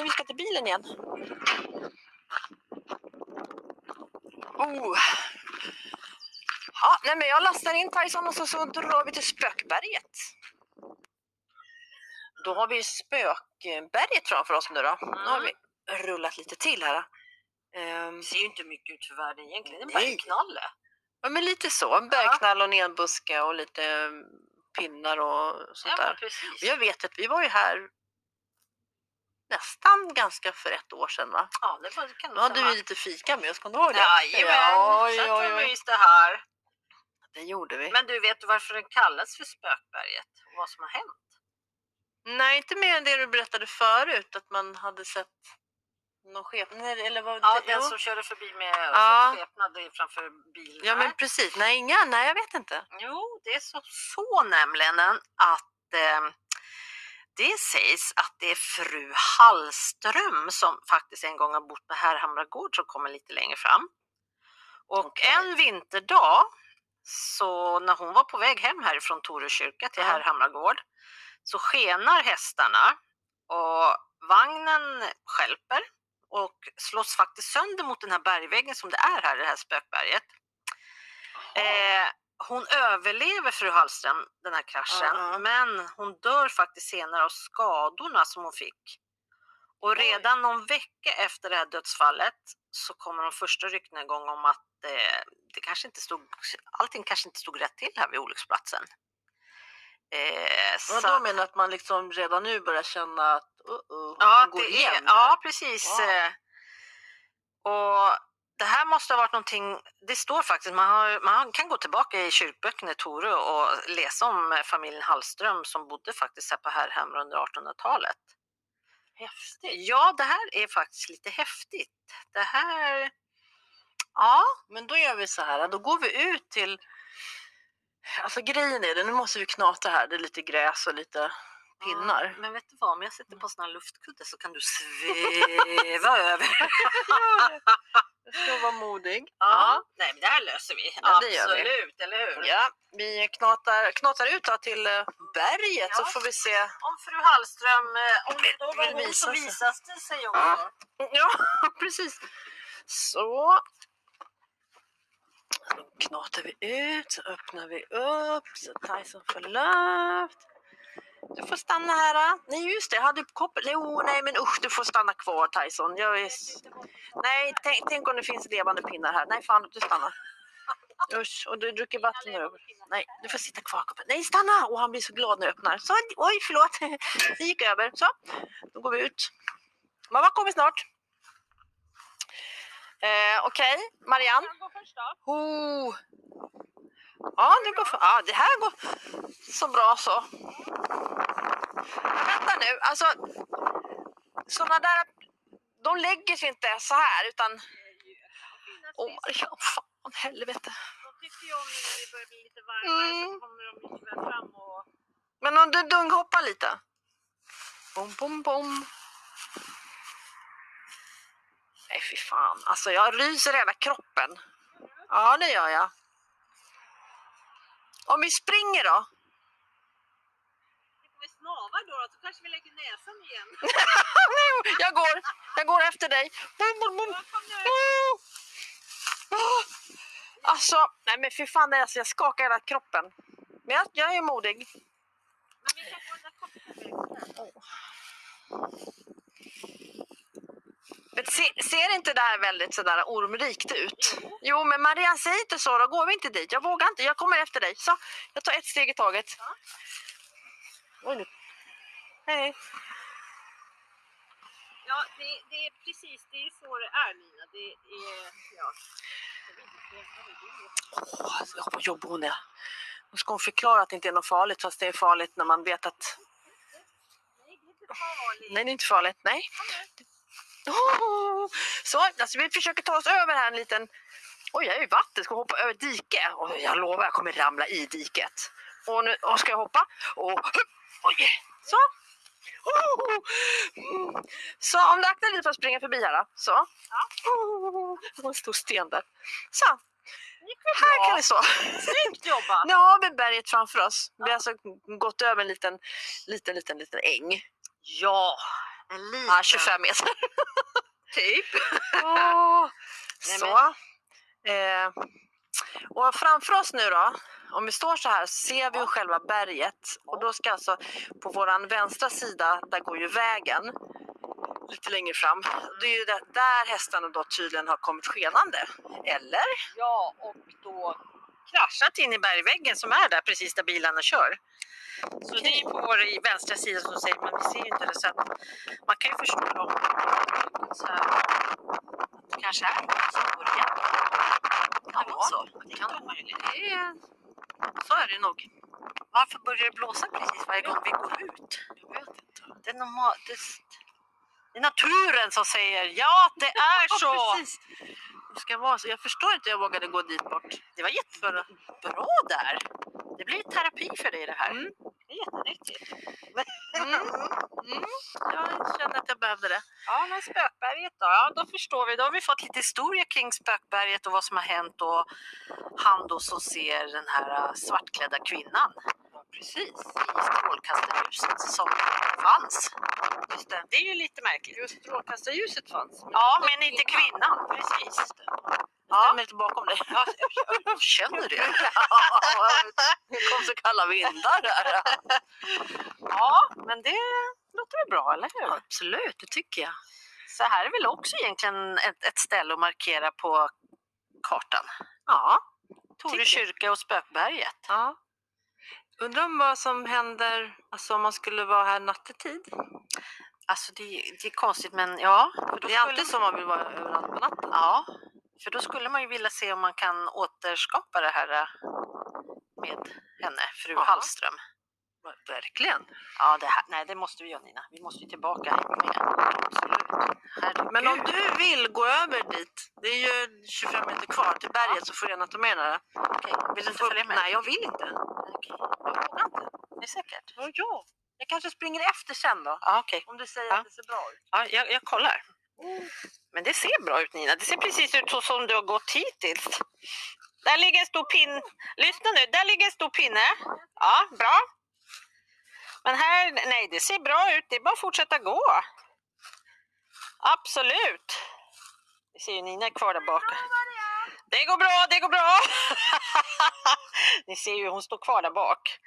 A: Nej, vi ska till bilen igen. Oh. Ja, nej, men jag lastar in Tyson och så, så drar vi till Spökberget. Då har vi Spökberget framför oss nu då. Nu har vi rullat lite till här. Ehm,
B: Det ser ju inte mycket ut för världen egentligen. Det är bara en knalle.
A: Ja, men lite så. En bergknall och en enbuske och lite mm, pinnar och sånt
B: Ja,
A: där.
B: precis.
A: Jag vet att vi var ju här nästan ganska för ett år sedan va?
B: Ja, det var- det kan
A: Då hade vi lite fika med oss, kommer du ihåg det?
B: Jajamän,
A: oj,
B: satt
A: oj,
B: vi
A: oj.
B: myste här.
A: Det gjorde vi.
B: Men du, vet du varför den kallas för Spökberget? Och vad som har hänt?
A: Nej, inte mer än det du berättade förut, att man hade sett Någon skepnad eller vad?
B: Ja, den
A: jo.
B: som körde förbi med
A: Ja.
B: skepnad framför bilen.
A: ja men precis. Nej, inga. Nej, jag vet inte.
B: Jo, det är så, så nämligen att eh, det sägs att det är fru Hallström som faktiskt en gång har bott på Härhamra gård som kommer lite längre fram. Och
A: Okej.
B: en vinterdag så när hon var på väg hem härifrån Torö kyrka till
A: Ja.
B: Härhamra gård så skenar hästarna och vagnen skälper och slås faktiskt sönder mot den här bergväggen som det är här, det här spökberget. Eh, hon överlever fru Hallström den här kraschen
A: Ja, ja.
B: men hon dör faktiskt senare av skadorna som hon fick. Och
A: Oj.
B: redan någon vecka efter det här dödsfallet så kommer de första ryktena igång om att eh, det kanske inte stod, allting kanske inte stod rätt till här vid olycksplatsen. Eh,
A: Vad
B: så
A: då
B: att-
A: menar att man liksom redan nu börjar känna att uh -uh,
B: Ja,
A: går
B: det är,
A: igen
B: ja
A: här.
B: precis.
A: Wow.
B: Och det här måste ha varit någonting, det står faktiskt, man, har, man kan gå tillbaka i kyrkböckerna i Torö och läsa om eh, familjen Hallström som bodde faktiskt här på Härhamra under 1800-talet.
A: Häftigt.
B: Ja, det här är faktiskt lite häftigt. Det här, ja,
A: Men då gör vi så här, då går vi ut till... Alltså grejen är det, nu måste vi knata här, det är lite gräs och lite pinnar.
B: Ja, men vet du vad, om jag sätter på sån här luftkudde så kan du sväva över.
A: Jag ska vara modig.
B: Ja. Nej, men det här löser vi.
A: Ja, det gör vi.
B: Absolut, eller hur?
A: Ja, vi knatar, knatar ut då till eh, berget så
B: Ja.
A: får vi se.
B: Om fru Hallström, eh, om det var hon så visas det sig också.
A: Ja. Ja, precis. Så. Då knatar vi ut, så öppnar vi upp så Tyson får luft. Du får stanna här. då. Nej just det, jag hade koppel. Jo, nej men usch, du får stanna kvar Tyson. Jag är... Nej, tänk, tänk om det finns levande pinnar här. Nej fan, du stannar. Usch, och du dricker vatten nu. Nej, du får sitta kvar. Nej, stanna! Och han blir så glad när jag öppnar. Så, oj, förlåt. Det gick över. Så, då går vi ut. Mamma kommer snart. Eh, Okej, Marianne. Oh. Ja, det går för, ja, det här går så bra så. Men vänta nu, alltså sådana där, de lägger sig inte så här utan, åh Marianne, fan helvete.
B: De tycker ju om när det börjar bli lite varmare
A: Mm.
B: så kommer de lite väl fram och...
A: Men om du dunghoppar lite. Bom, bom, bom. Nej fy fan, alltså jag ryser hela kroppen. Ja det gör jag. Om vi springer då?
B: Om vi snavar då, så kanske vi lägger näsan igen.
A: Jag går, jag går efter dig. Alltså, nej men fy fan, alltså, jag skakar hela kroppen. Men jag, jag är modig.
B: Men vi kan få den där koppen.
A: Men se, ser inte det här väldigt sådär ormrikt ut? Jo, men Marianne, säg inte så, då går vi inte dit. Jag vågar inte, jag kommer efter dig. Så, jag tar ett steg i taget. Oj. Hej.
B: Ja, det, det är precis det är så det är Nina. Det är, ja.
A: Åh, alltså, vad jobbig hon är. Nu ska hon förklara att det inte är något farligt, fast det är farligt när man vet att...
B: Nej, det är inte farligt.
A: Nej, det är inte farligt. Nej. Oh! Så, alltså, vi försöker ta oss över här en liten... Oj, jag är i vatten. Ska hoppa över ett dike. Och jag lovar, jag kommer ramla i diket. Och nu och ska jag hoppa. Och, oj, så. Oh! Mm. Så om du aktar dig för att springa förbi här då. Så. Oh, det var en stor sten där. Så, här kan vi stå.
B: Snyggt jobbat!
A: Nu har vi berget framför oss. Vi har alltså gått över en liten, liten, liten, liten äng.
B: Ja, en liten.
A: Ja, 25 meter.
B: Typ. Nej,
A: så. Eh, och framför oss nu då, om vi står så här, så ser vi ju själva berget. Och då ska alltså, på våran vänstra sida, där går ju vägen. Lite längre fram. Det är ju där hästarna då tydligen har kommit skenande. Eller?
B: Ja, och då kraschat in i bergväggen som är där precis där bilarna kör. Så det är på vår i vänstra sida som säger man, vi ser inte det så att man kan ju förstå dem. Så det kanske är börjar. Kan det vara så? Det kan vara möjligt.
A: Det är, så är det nog.
B: Varför börjar det blåsa precis varje gång vi går ut?
A: Jag vet inte.
B: Det är normalt. Det, är naturen som säger ja, det är
A: Ja,
B: så.
A: Det ska vara så. Jag förstår inte hur jag vågade gå dit bort.
B: Det var jättebra där. Det blir terapi för dig det här.
A: Mm.
B: Det är jättenyttigt.
A: Mm. Mm. Jag känner att jag behövde det.
B: Ja, men Spökberget då? Ja, då förstår vi. Då har vi fått lite historia kring Spökberget och vad som har hänt och han då som ser den här äh, svartklädda kvinnan. Precis. I strålkastarljuset som fanns.
A: Just det.
B: Det är ju lite märkligt.
A: Just strålkastarljuset fanns.
B: Ja, men inte kvinnan. Precis.
A: Jag ställer mig lite bakom dig.
B: Ja, jag, känner det.
A: Det kom så kalla vindar där.
B: Ja, men det låter väl bra, eller hur?
A: Absolut, det tycker jag.
B: Så här är väl också egentligen ett, ett ställe att markera på kartan.
A: Ja.
B: Tore kyrka och Spökberget.
A: ja. Undrar om vad som händer alltså om man skulle vara här nattetid.
B: Alltså det, det är konstigt men ja. För
A: Det är alltid så man vill vara överallt på natten.
B: Ja, för då skulle man ju vilja se om man kan återskapa det här äh, med henne, fru
A: Ja.
B: Hallström.
A: Verkligen.
B: Ja, det här, nej det måste vi göra Nina. Vi måste ju tillbaka hit med. Absolut. Herregud.
A: Men om du vill gå över dit, det är ju 25 meter kvar till berget så får du gärna ta med den.
B: Okej, vill du inte följa med?
A: Nej, jag vill inte.
B: Okej. Det är säkert.
A: Ja, ja. Jag kanske springer efter sen då.
B: Ja, okej.
A: Om du säger
B: Ja.
A: att det ser bra ut.
B: Ja, jag, jag kollar. Men det ser bra ut Nina. Det ser precis ut så som du har gått hittills. Där ligger en stor pinne. Lyssna nu, där ligger en stor pinne. Ja, bra. Men här, nej det ser bra ut. Det är bara att fortsätta gå. Absolut. Vi ser ju Nina kvar där bak. Det går bra, det går bra. Ni ser ju hon står kvar där bak.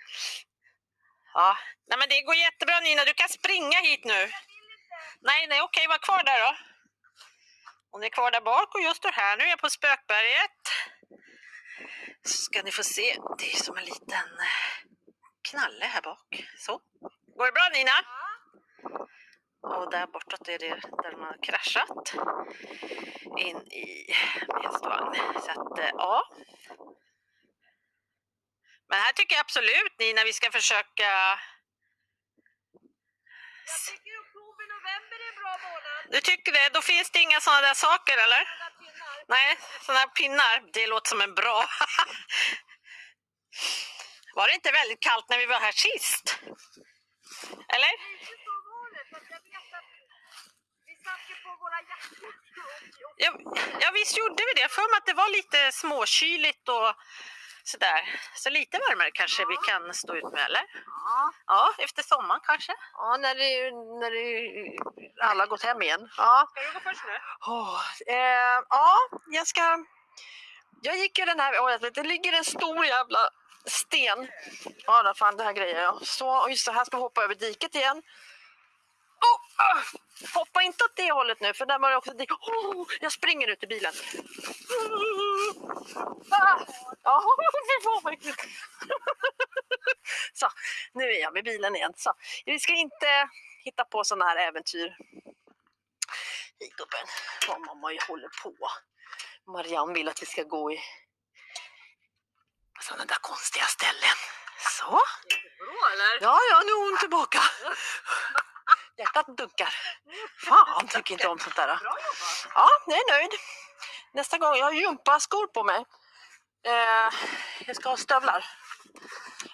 B: Ja, nej men det går jättebra Nina. Du kan springa hit nu. Nej, nej, okej, var kvar där då. Hon är kvar där bak och jag står här. Nu är jag på Spökberget. Så ska ni få se. Det är som en liten eh, knalle här bak. Så. Går det bra Nina? Och där bortåt är det där de har kraschat in i med. Så att, eh, ja. Men här tycker jag absolut Nina vi ska försöka
A: Jag tycker oktober, november är bra månad.
B: Du tycker det? Då finns det inga sådana där saker eller? Nej, sådana här pinnar. Det låter som en bra. Var det inte väldigt kallt när vi var här sist? Eller? Ja, ja visst gjorde vi det. Jag för mig att det var lite småkyligt och sådär. Så lite varmare kanske vi kan stå ut med, eller?
A: Ja.
B: Ja, efter sommaren kanske.
A: Ja, när, det, när det, alla gått hem igen. Ja.
B: Ska du gå först nu?
A: Åh, eh, ja, jag ska... Jag gick ju den här... Vet, det ligger en stor jävla sten. Ja, då, fan det här grejer jag. Så, just det, här ska vi hoppa över diket igen. Oh, ah, hoppa inte åt det hållet nu, för där var det också dik. Oh, jag springer ut i bilen. Ah, Ja, fy fan vad äckligt. Så, nu är jag vid bilen igen. Så, vi ska inte hitta på sådana här äventyr. Hej gubben, vad mamma håller på. Marianne vill att vi ska gå i sådana där konstiga ställen. Så. Ja, ja, nu är hon tillbaka. Hjärtat dunkar. Fan, tycker inte om sånt där.
B: Bra jobbat.
A: Ja, jag är nöjd. Nästa gång, jag har gympaskor på mig. Eh, jag ska ha stövlar.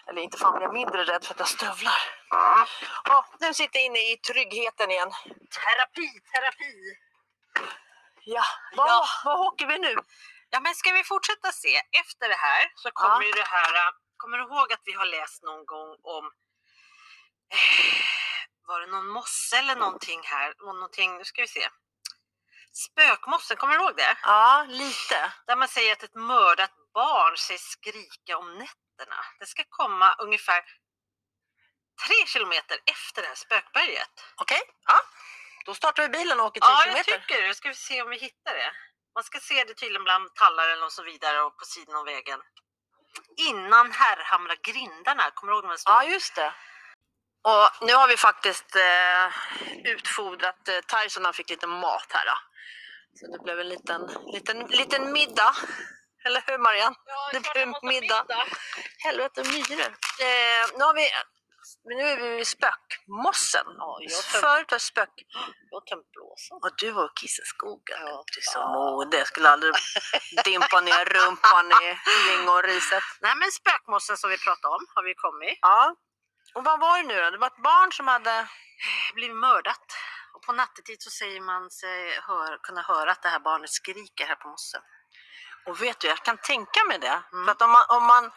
A: Eller inte fan blir jag mindre rädd för att jag stövlar. Ja, nu sitter jag inne i tryggheten igen.
B: Terapi, terapi.
A: Ja, vad,
B: Ja.
A: vad åker vi nu?
B: Ja, men ska vi fortsätta se? Efter det här så kommer
A: Ja.
B: det här... äh, Kommer du ihåg att vi har läst någon gång om... Eh, var det någon mosse eller någonting här? Någonting, nu ska vi se. Spökmossen, kommer du ihåg det?
A: Ja, lite.
B: Där man säger att ett mördat barn sägs skrika om nätterna. Det ska komma ungefär tre kilometer efter det här spökberget.
A: Okej, ja. Då startar vi bilen och åker tre
B: Ja, jag
A: kilometer.
B: tycker det. Ska vi se om vi hittar det. Man ska se det tydligen bland tallar och så vidare och på sidan av vägen. Innan Herrhamra grindarna, kommer du ihåg de här
A: Ja, just det. Och nu har vi faktiskt eh, utfodrat eh, Tyson, han fick lite mat här. Då. Så det blev en liten, liten, liten middag. Eller hur Marianne?
B: Ja,
A: det
B: måste ha
A: middag. Helvete myror. Eh, nu har vi Men nu är vi vid spökmossen.
B: Ja,
A: Förut var spök...
B: jag tömt blåsan.
A: Och du var och kissade i skogen.
B: Ja.
A: Du är så modig. Jag skulle aldrig dimpa ner rumpan i lingonriset.
B: Nej men spökmossen som vi pratade om har vi kommit.
A: Ja. Och vad var det nu då? Det var ett barn som hade...
B: Blivit mördat. Och på nattetid så säger man sig hör, kunna höra att det här barnet skriker här på mossen.
A: Och vet du, jag kan tänka mig det.
B: Mm.
A: För att om man, om man...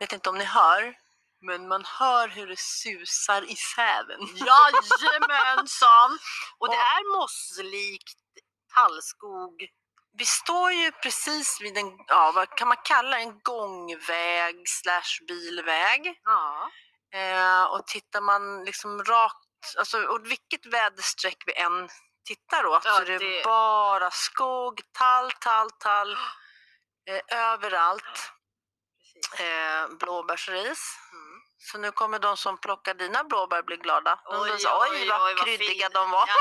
A: vet inte om ni hör, men man hör hur det susar i säven.
B: Jajamensan! Och det är mosslikt tallskog.
A: Vi står ju precis vid en, ja vad kan man kalla en gångväg slash bilväg.
B: Ja.
A: Eh, och tittar man liksom rakt, alltså och vilket väderstreck vi än tittar åt
B: Ja,
A: så är det,
B: det-
A: bara skog, tall, tall, tall eh, överallt. Eh, blåbärsris.
B: Mm.
A: Så nu kommer de som plockar dina blåbär bli glada. De
B: Oj,
A: oj, sa, oj,
B: oj,
A: vad
B: oj, vad
A: kryddiga
B: fin."
A: de var.
B: Ja.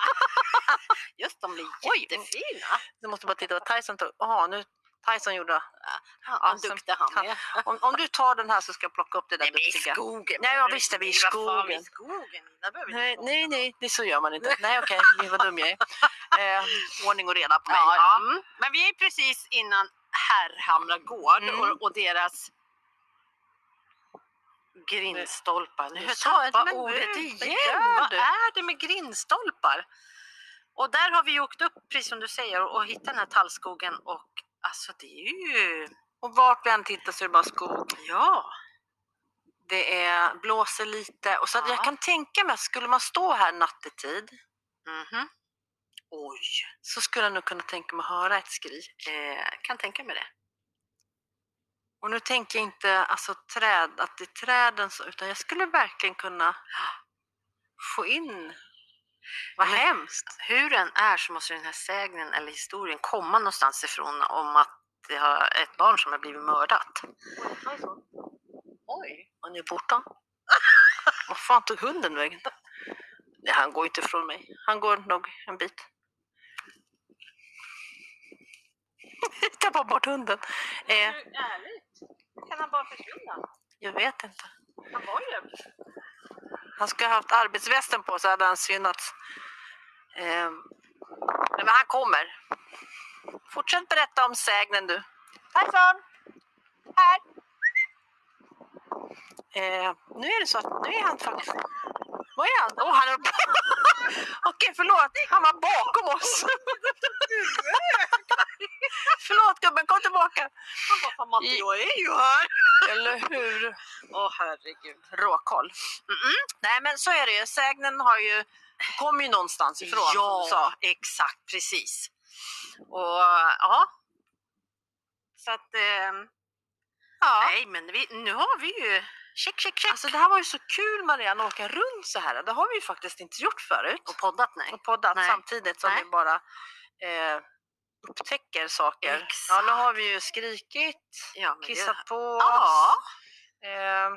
B: Just de blir
A: Oj.
B: jättefina.
A: Du måste bara titta vad Tyson tog. Jaha, nu Tyson gjorde.
B: Ja,
A: Ja,
B: vad
A: som-
B: duktig han
A: han-
B: är.
A: Om, om du tar den här så ska jag plocka upp det där
B: Nej, men i
A: duktiga.
B: skogen.
A: Nej, ja, visst är vi i skogen.
B: i vi
A: Nej, nej, nej, det så gör man inte. Nej, okej, okay. vad dum jag är. Eh, ordning och reda på mig.
B: Ja,
A: Ja.
B: mm. Men vi är precis innan Herrhamra gård
A: Mm.
B: och, och deras grindstolpar. Nu
A: sa
B: jag
A: men
B: ordet igen.
A: gör
B: Vad är det med grindstolpar? Och där har vi åkt upp, precis som du säger, och, och hittat den här tallskogen och alltså det är ju...
A: Och vart vi än tittar så är det bara skog.
B: Ja.
A: Det är, blåser lite. Och så
B: Ja.
A: jag kan tänka mig att skulle man stå här nattetid
B: Mhm.
A: Oj. så skulle jag nog kunna tänka mig att höra ett skrik.
B: Eh, kan tänka mig det.
A: Och nu tänker jag inte alltså träd, att det är träden, utan jag skulle verkligen kunna få in... Vad
B: Men-
A: hemskt.
B: Hur den är så måste den här sägnen eller historien komma någonstans ifrån om att det har ett barn som har blivit mördat.
A: Oj, han är borta. Vad fan tog hunden vägen? Nej, han går inte ifrån mig. Han går nog en bit. Tappade bort hunden. Eh,
B: ärligt? Kan han bara försvinna?
A: jag vet inte.
B: Han var ju
A: han skulle ha haft arbetsvästen på sig hade han synats. Eh, men han kommer. Fortsätt berätta om sägnen du. Tyson! Här! Eh, nu är det så att nu är han faktiskt... Var är han? Åh, han är uppe. Okej, förlåt. Han var bakom oss. förlåt gubben, kom tillbaka.
B: Han bara, fan Matti, jag är ju här.
A: Eller hur?
B: Åh herregud.
A: Råkoll.
B: Mm-mm.
A: Nej, men så är det ju. Sägnen har ju, kommer ju någonstans ifrån.
B: Ja, exakt, precis. Och ja. Så att, ehm,
A: Ja.
B: nej men vi, nu har vi ju, check, check, check.
A: Alltså det här var ju så kul Marianne, att åka runt så här. Det har vi ju faktiskt inte gjort förut.
B: och poddat nej.
A: Och poddat
B: Nej.
A: samtidigt som
B: Nej.
A: vi bara eh, upptäcker saker.
B: Exakt.
A: Ja, nu har vi ju skrikit,
B: Ja, men det-
A: kissat på
B: Ja,
A: oss, eh,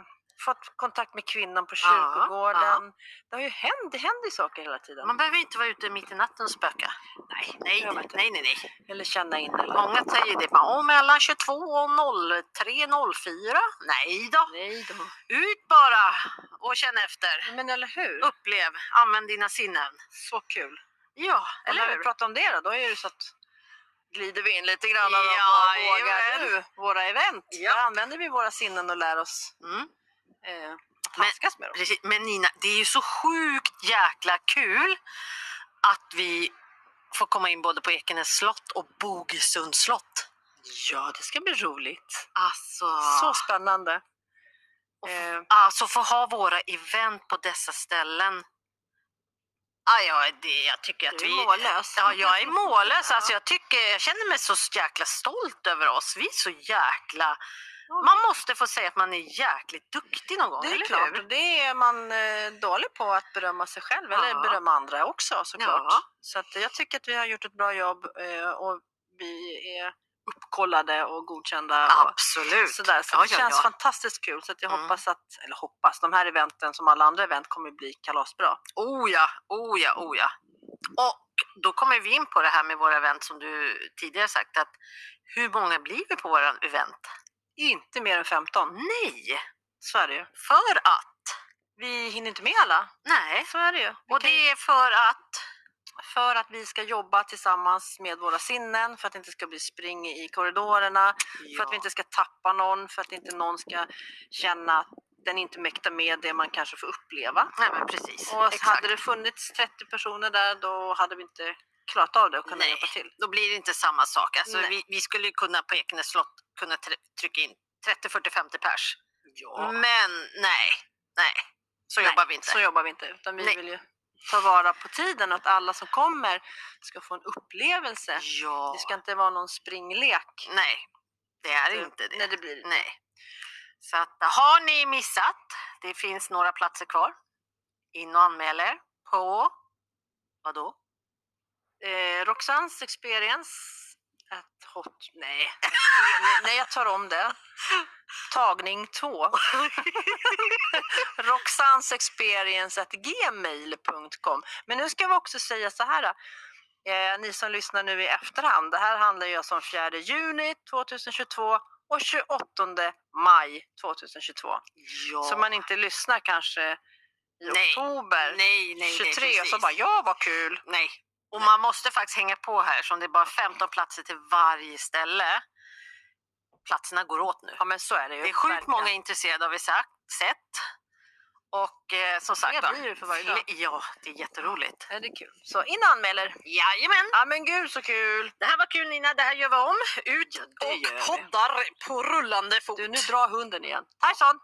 A: fått kontakt med kvinnan på
B: Ja,
A: kyrkogården. Det, har ju hänt, det händer ju saker hela tiden.
B: man behöver inte vara ute mitt i natten och spöka. Nej, nej, nej, nej, nej.
A: Eller känna in eller...
B: Många säger det, bara, "Åh, mellan 22 och 03, 04. Nej då,
A: Nej då.
B: ut bara och känn efter.
A: Men eller hur?
B: Upplev, använd dina sinnen.
A: Så kul.
B: Ja, eller
A: när vi
B: hur?
A: pratar om det då, då är det så att glider vi in lite grann
B: Ja,
A: vågar du våra event.
B: Ja.
A: Där använder vi våra sinnen och lär oss
B: Mm.
A: eh, att handskas med dem.
B: Precis. Men Nina, det är ju så sjukt jäkla kul att vi får komma in både på Ekenäs slott och Bogesunds slott.
A: Ja, det ska bli roligt.
B: Alltså,
A: Så spännande.
B: Och
A: Eh,
B: alltså få ha våra event på dessa ställen. Ah, ja, det, jag tycker att
A: du är
B: vi...
A: mållös.
B: Ja, jag är mållös. Alltså, jag, tycker, jag känner mig så jäkla stolt över oss. Vi är så jäkla... Man måste få säga att man är jäkligt duktig någon gång,
A: Det är
B: eller
A: klart,
B: hur?
A: och det är man eh, dålig på att berömma sig själv eller
B: Ja.
A: berömma andra också såklart.
B: Ja.
A: Så att jag tycker att vi har gjort ett bra jobb eh, och vi är uppkollade och godkända. Och
B: Absolut.
A: sådär. Så
B: Ja,
A: det
B: ja,
A: känns
B: ja.
A: fantastiskt kul. Så att jag
B: Mm.
A: hoppas att, eller hoppas, de här eventen som alla andra event kommer bli kalasbra.
B: Oh ja, oh ja, oh ja. Och då kommer vi in på det här med våra event som du tidigare sagt att hur många blir vi på våra event?
A: Inte mer än 15.
B: Nej,
A: Så är det ju.
B: för att
A: vi hinner inte med alla.
B: Nej,
A: Så är det ju. Vi
B: och
A: kan
B: det är för att...
A: För att vi ska jobba tillsammans med våra sinnen, för att det inte ska bli spring i korridorerna, för att vi inte ska tappa någon, för att inte någon ska känna att den inte mäktar med det man kanske får uppleva.
B: Nej, men precis.
A: Och
B: Exakt.
A: hade det funnits 30 personer där då hade vi inte klarat av det och kunnat
B: Nej.
A: hjälpa till.
B: Då blir det inte samma sak. Alltså, vi, vi skulle ju kunna på Ekenäs slott kunna tr- trycka in 30, 40, 50 pers.
A: Ja.
B: Men nej, nej. Så
A: Nej,
B: jobbar vi inte.
A: Så jobbar vi inte, utan vi
B: Nej.
A: vill ju ta vara på tiden och att alla som kommer ska få en upplevelse.
B: Ja.
A: Det ska inte vara någon springlek.
B: Nej, det är inte det.
A: Nej, det blir det.
B: Nej. Så att, har ni missat, det finns några platser kvar. In och anmäl er på, vadå?
A: Eh, Roxans experience at hot... Nej, nej, jag tar om det. Tagning 2. Roxans experience at gmail.com. Men nu ska vi också säga så här. Eh, ni som lyssnar nu i efterhand. Det här handlar ju alltså om 4 juni 2022 och 28 maj 2022.
B: Ja.
A: Så man inte lyssnar kanske i
B: Nej.
A: oktober
B: nej, nej, nej,
A: 23 och så bara ja vad kul.
B: Nej. Och man måste faktiskt hänga på här som det är bara 15 platser till varje ställe. Platserna går åt nu.
A: Ja men så är det ju.
B: Det är sjukt många intresserade har vi sagt, sett. Och eh, som sagt
A: blir det för varje dag.
B: Ja, det är jätteroligt.
A: Ja, det är kul. Så in och anmäl er.
B: Jajamän!
A: Ja men gud så kul.
B: Det här var kul Nina, det här gör vi om. Ut
A: det gör vi.
B: och poddar på rullande fot.
A: Du nu drar hunden igen. Tyson!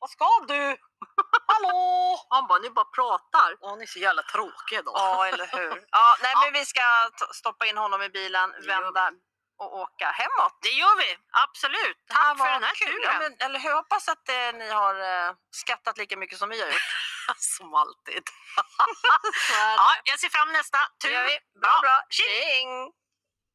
B: Vad ska du? Hallå!
A: Han bara, ni bara pratar.
B: Ja, ni är så jävla tråkiga då.
A: Ja eller hur. Ja, nej men vi ska t- stoppa in honom i bilen, vända och åka hemåt.
B: Det gör vi, absolut. Tack för den här
A: kul.
B: turen.
A: Ja, men, eller hur? Hoppas att eh, ni har eh, skattat lika mycket som vi har gjort.
B: Som alltid. Ja, jag ser fram emot nästa tur.
A: Bra, bra. Tjing!